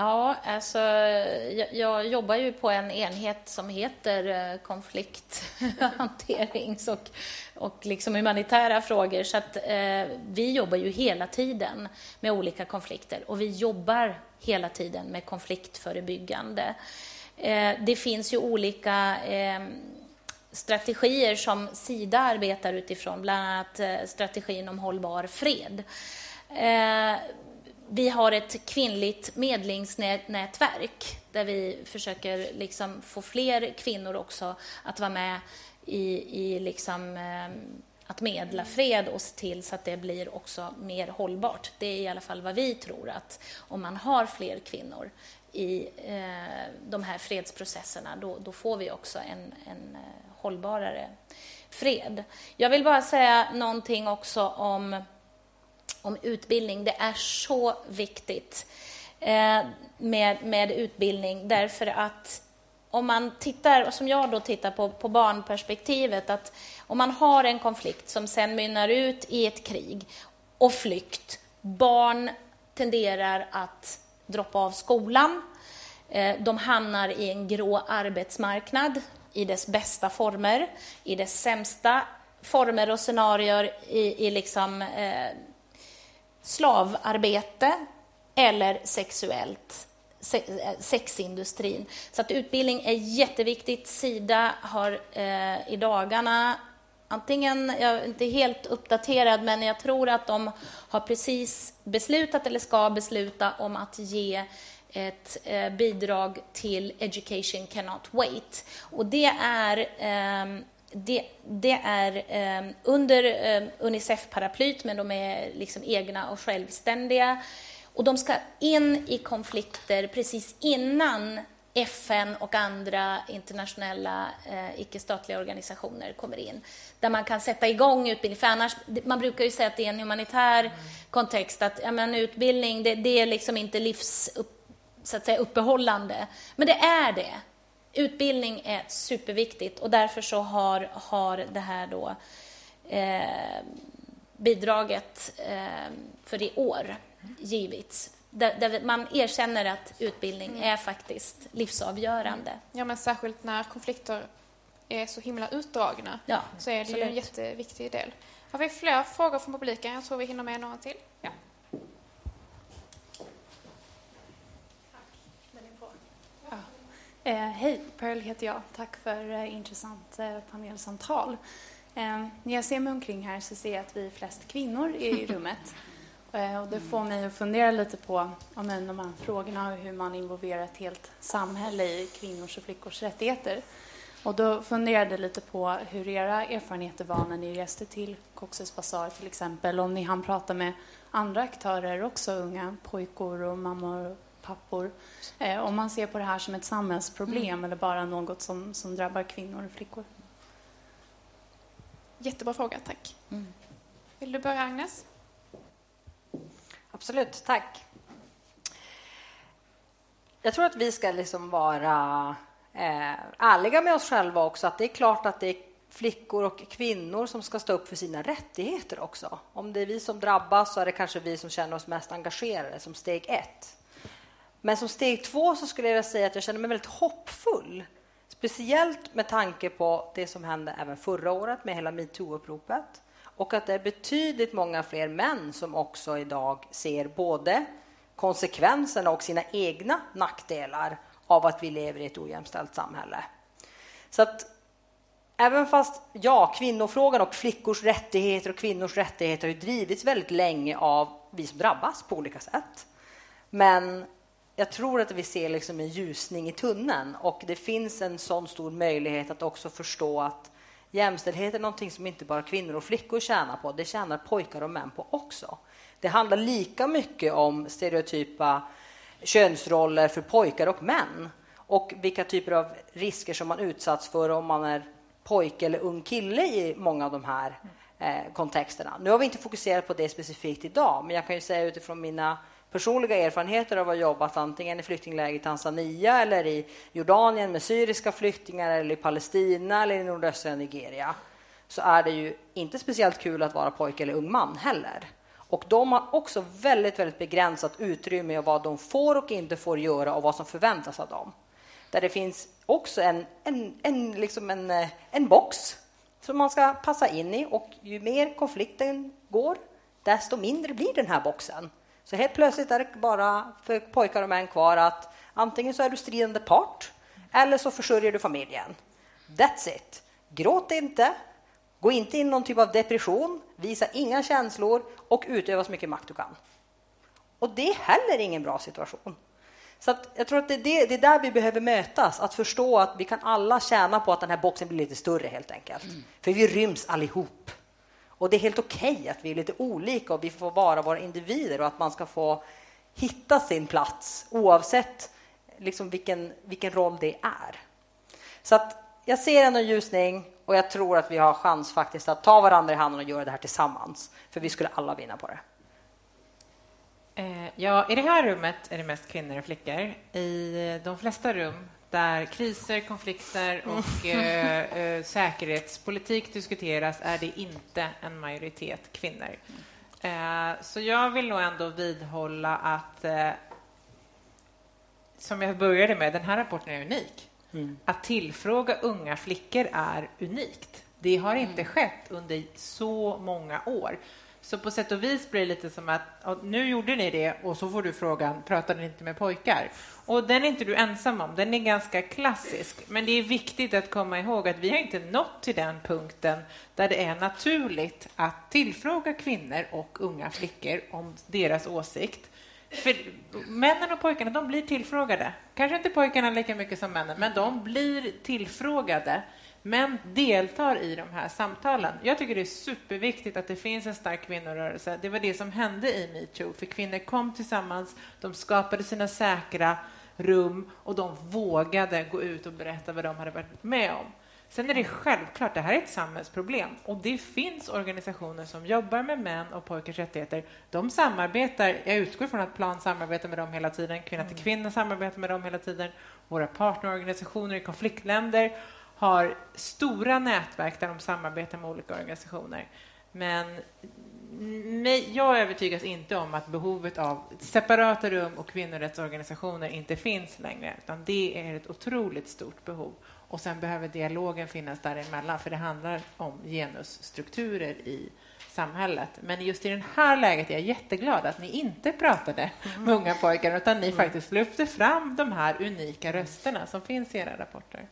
E: Ja, alltså, jag, jag, jobbar ju på en enhet som heter eh, konflikthanterings och, och liksom humanitära frågor. Så att, eh, vi jobbar ju hela tiden med olika konflikter och vi jobbar hela tiden med konfliktförebyggande. Eh, det finns ju olika eh, strategier som Sida arbetar utifrån, bland annat eh, strategin om hållbar fred. Eh, vi har ett kvinnligt medlingsnätverk där vi försöker liksom få fler kvinnor också att vara med i, i liksom, eh, att medla fred och se till så att det blir också mer hållbart. Det är i alla fall vad vi tror att om man har fler kvinnor i eh, de här fredsprocesserna, då, då får vi också en, en eh, hållbarare fred. Jag vill bara säga någonting också om, om utbildning. Det är så viktigt eh, med, med utbildning därför att om man tittar, och som jag då tittar på, på barnperspektivet, att om man har en konflikt som sen mynnar ut i ett krig och flykt, barn tenderar att droppa av skolan, eh, de hamnar i en grå arbetsmarknad i dess bästa former, i dess sämsta former och scenarier i, i liksom, eh, slavarbete eller sexuellt eh, sexindustrin. Så att utbildning är jätteviktigt. Sida har eh, i dagarna Antingen, jag är inte helt uppdaterad, men jag tror att de har precis beslutat eller ska besluta om att ge ett eh, bidrag till Education Cannot Wait. Och det är, eh, det, det är eh, under eh, Unicef-paraplyt, men de är liksom egna och självständiga. Och de ska in i konflikter precis innan FN och andra internationella eh, icke-statliga organisationer kommer in. Där man kan sätta igång utbildning. För annars, man brukar ju säga att det är en humanitär mm. kontext, att ja, men utbildning det, det är liksom inte livs så att säga, uppehållande. Men det är det. Utbildning är superviktigt och därför så har, har det här då eh, bidraget eh, för i år givits. Där, där, man erkänner att utbildning mm. är faktiskt livsavgörande.
C: Ja, men särskilt när konflikter är så himla utdragna ja, så är det absolut. ju en jätteviktig del. Har vi fler frågor från publiken? Jag tror vi hinner med några till. Ja.
H: Eh, hej, Pearl heter jag. Tack för eh, intressant eh, panelsamtal. Eh, när jag ser mig omkring här så ser jag att vi är flest kvinnor i rummet. Eh, och det får mig att fundera lite på men, de här frågorna och hur man involverar ett helt samhälle i kvinnors och flickors rättigheter. Och då funderade jag lite på hur era erfarenheter var när ni reste till Cox's Bazar till exempel. Om ni hann prata med andra aktörer också, unga pojkor och mammor och pappor. Eh, om man ser på det här som ett samhällsproblem mm. eller bara något som, som drabbar kvinnor och flickor.
C: Jättebra fråga, tack. Mm. Vill du börja, Agnes?
D: Absolut, tack. Jag tror att vi ska liksom vara eh, ärliga med oss själva också. Att det är klart att det är flickor och kvinnor som ska stå upp för sina rättigheter också. Om det är vi som drabbas så är det kanske vi som känner oss mest engagerade som steg ett. Men som steg två så skulle jag säga att jag känner mig väldigt hoppfull. Speciellt med tanke på det som hände även förra året med hela metoo-uppropet och att det är betydligt många fler män som också idag ser både konsekvenserna och sina egna nackdelar av att vi lever i ett ojämställt samhälle. Så att även fast ja, kvinnofrågan och flickors rättigheter och kvinnors rättigheter har drivits väldigt länge av vi som drabbas på olika sätt. Men jag tror att vi ser liksom en ljusning i tunneln och det finns en sån stor möjlighet att också förstå att Jämställdhet är någonting som inte bara kvinnor och flickor tjänar på, det tjänar pojkar och män på också. Det handlar lika mycket om stereotypa könsroller för pojkar och män och vilka typer av risker som man utsatts för om man är pojke eller ung kille i många av de här eh, kontexterna. Nu har vi inte fokuserat på det specifikt idag, men jag kan ju säga utifrån mina personliga erfarenheter av att ha jobbat antingen i flyktingläger i Tanzania eller i Jordanien med syriska flyktingar eller i Palestina eller i nordöstra Nigeria så är det ju inte speciellt kul att vara pojke eller ung man heller. Och de har också väldigt, väldigt begränsat utrymme i vad de får och inte får göra och vad som förväntas av dem. Där det finns också en, en, en, liksom en, eh, en box som man ska passa in i och ju mer konflikten går, desto mindre blir den här boxen. Så helt plötsligt är det bara för pojkar och män kvar att antingen så är du stridande part eller så försörjer du familjen. That's it. Gråt inte, gå inte in i någon typ av depression, visa inga känslor och utöva så mycket makt du kan. Och det är heller ingen bra situation. Så jag tror att det är, det, det är, där vi behöver mötas, att förstå att vi kan alla tjäna på att den här boxen blir lite större helt enkelt. Mm. För vi ryms allihop. Och det är helt okej okay att vi är lite olika och vi får vara våra individer och att man ska få hitta sin plats oavsett liksom vilken, vilken roll det är. Så att jag ser en ljusning och jag tror att vi har chans faktiskt att ta varandra i handen och göra det här tillsammans. För vi skulle alla vinna på det.
F: Eh, ja, i det här rummet är det mest kvinnor och flickor. I de flesta rum där kriser, konflikter och eh, eh, säkerhetspolitik diskuteras är det inte en majoritet kvinnor. Eh, så jag vill nog ändå vidhålla att, eh, som jag började med, den här rapporten är unik. Mm. Att tillfråga unga flickor är unikt. Det har inte mm. skett under så många år. Så på sätt och vis blir det lite som att nu gjorde ni det och så får du frågan, pratade ni inte med pojkar? Och den är inte du ensam om, den är ganska klassisk. Men det är viktigt att komma ihåg att vi har inte nått till den punkten där det är naturligt att tillfråga kvinnor och unga flickor om deras åsikt. För männen och pojkarna de blir tillfrågade. Kanske inte pojkarna lika mycket som männen, men de blir tillfrågade men deltar i de här samtalen. Jag tycker det är superviktigt att det finns en stark kvinnorörelse. Det var det som hände i metoo, för kvinnor kom tillsammans, de skapade sina säkra rum och de vågade gå ut och berätta vad de hade varit med om. Sen är det självklart, det här är ett samhällsproblem och det finns organisationer som jobbar med män och pojkars rättigheter. De samarbetar, jag utgår från att Plan samarbetar med dem hela tiden, Kvinna till kvinna samarbetar med dem hela tiden, våra partnerorganisationer i konfliktländer har stora nätverk där de samarbetar med olika organisationer. Men jag övertygas inte om att behovet av separata rum och kvinnorättsorganisationer inte finns längre, utan det är ett otroligt stort behov. Och sen behöver dialogen finnas däremellan, för det handlar om genusstrukturer i samhället. Men just i det här läget är jag jätteglad att ni inte pratade med unga pojkar, utan ni mm. faktiskt lyfte fram de här unika rösterna som finns i era rapporter.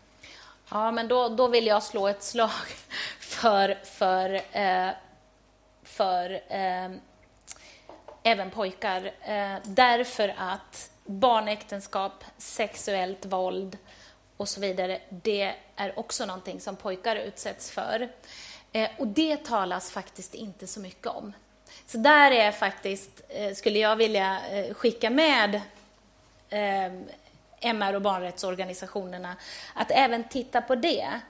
E: Ja, men då, då vill jag slå ett slag för, för, eh, för eh, även pojkar. Eh, därför att barnäktenskap, sexuellt våld och så vidare, det är också någonting som pojkar utsätts för. Eh, och det talas faktiskt inte så mycket om. Så där är faktiskt, eh, skulle jag vilja eh, skicka med eh, MR och barnrättsorganisationerna att även titta på det.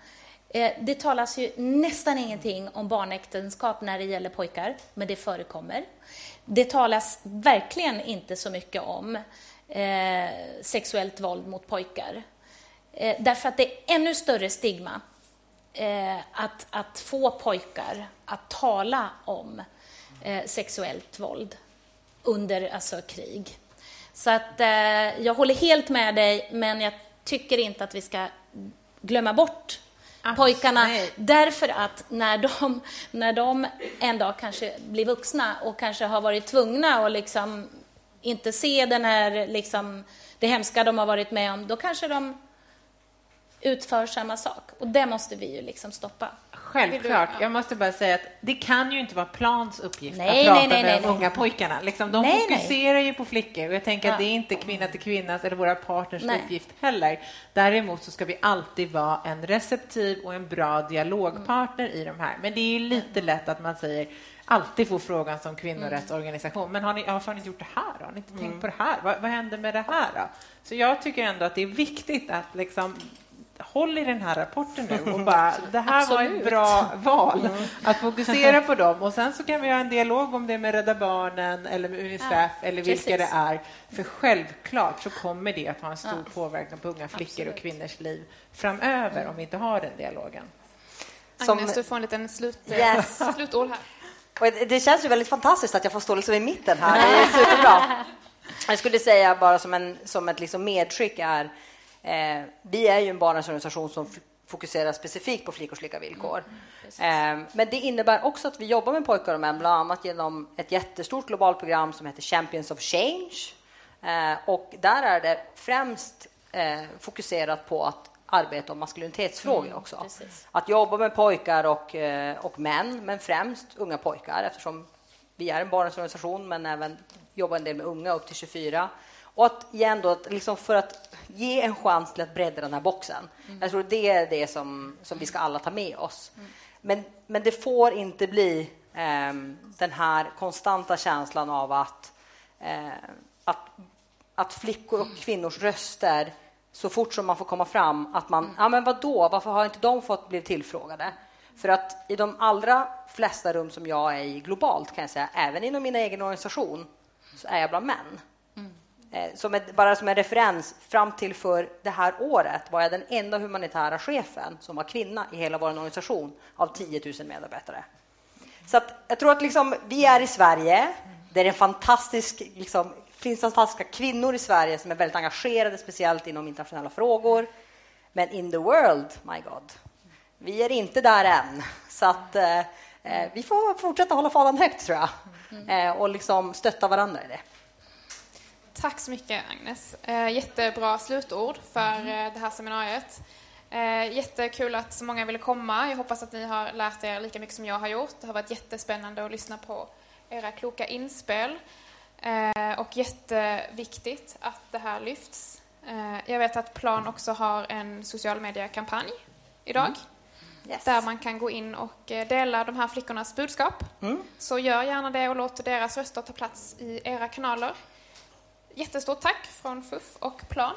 E: Eh, det talas ju nästan ingenting om barnäktenskap när det gäller pojkar, men det förekommer. Det talas verkligen inte så mycket om eh, sexuellt våld mot pojkar. Eh, därför att det är ännu större stigma eh, att, att få pojkar att tala om eh, sexuellt våld under alltså, krig. Så att eh, jag håller helt med dig, men jag tycker inte att vi ska glömma bort Absolut. pojkarna. Därför att när de, när de en dag kanske blir vuxna och kanske har varit tvungna att liksom inte se den här, liksom, det hemska de har varit med om, då kanske de utför samma sak. Och det måste vi ju liksom stoppa.
F: Självklart. Jag måste bara säga att det kan ju inte vara Plans uppgift nej, att prata nej, nej, med de unga pojkarna. Liksom, de fokuserar ju på flickor och jag tänker ja. att det är inte kvinna till kvinnas eller våra partners uppgift heller. Däremot så ska vi alltid vara en receptiv och en bra dialogpartner mm. i de här. Men det är lite lätt att man säger alltid får frågan som kvinnorättsorganisation. Men har ni, varför har ni gjort det här? Har ni inte mm. tänkt på det här? Vad, vad händer med det här? Då? Så jag tycker ändå att det är viktigt att liksom håll i den här rapporten nu och bara, det här Absolut. var ett bra val mm. att fokusera på dem. Och sen så kan vi ha en dialog om det med Rädda Barnen eller med Unicef ja, eller vilka precis. det är. För självklart så kommer det att ha en stor ja. påverkan på unga flickor Absolut. och kvinnors liv framöver mm. om vi inte har den dialogen.
C: Som... Agnes, du får en liten slut, yes. slutord här.
D: Och det känns ju väldigt fantastiskt att jag får stå liksom i mitten här. Det är superbra. Jag skulle säga bara som, en, som ett liksom medskick är Eh, vi är ju en barnrättsorganisation som fokuserar specifikt på flickors lika villkor. Mm, eh, men det innebär också att vi jobbar med pojkar och män, bland annat genom ett jättestort globalt program som heter Champions of Change. Eh, och där är det främst eh, fokuserat på att arbeta om maskulinitetsfrågor mm, också. Precis. Att jobba med pojkar och, eh, och män, men främst unga pojkar eftersom vi är en barnrättsorganisation, men även jobbar en del med unga upp till 24. Och att igen då, liksom för att ge en chans till att bredda den här boxen. Mm. Jag tror det är det som, som vi ska alla ta med oss. Mm. Men, men det får inte bli eh, den här konstanta känslan av att, eh, att, att flickor och kvinnors röster så fort som man får komma fram, att man, ja men vadå, varför har inte de fått bli tillfrågade? För att i de allra flesta rum som jag är i globalt, kan jag säga, även inom min egen organisation, så är jag bland män. Eh, som ett, bara som en referens, fram till för det här året var jag den enda humanitära chefen som var kvinna i hela vår organisation av 10 000 medarbetare. Så att jag tror att liksom, vi är i Sverige. Det är en fantastisk, liksom, finns fantastiska kvinnor i Sverige som är väldigt engagerade, speciellt inom internationella frågor. Men in the world, my God, vi är inte där än. Så att eh, eh vi får fortsätta hålla fanan högt, tror jag, eh, och liksom stötta varandra i det.
C: Tack så mycket, Agnes. Eh, jättebra slutord för mm. eh, det här seminariet. Eh, jättekul att så många ville komma. Jag hoppas att ni har lärt er lika mycket som jag har gjort. Det har varit jättespännande att lyssna på era kloka inspel. Och jätteviktigt att det här lyfts. Jag vet att Plan också har en social media-kampanj idag. Mm. Yes. Där man kan gå in och dela de här flickornas budskap. Mm. Så gör gärna det och låt deras röster ta plats i era kanaler jättestort tack från FUF och Plan.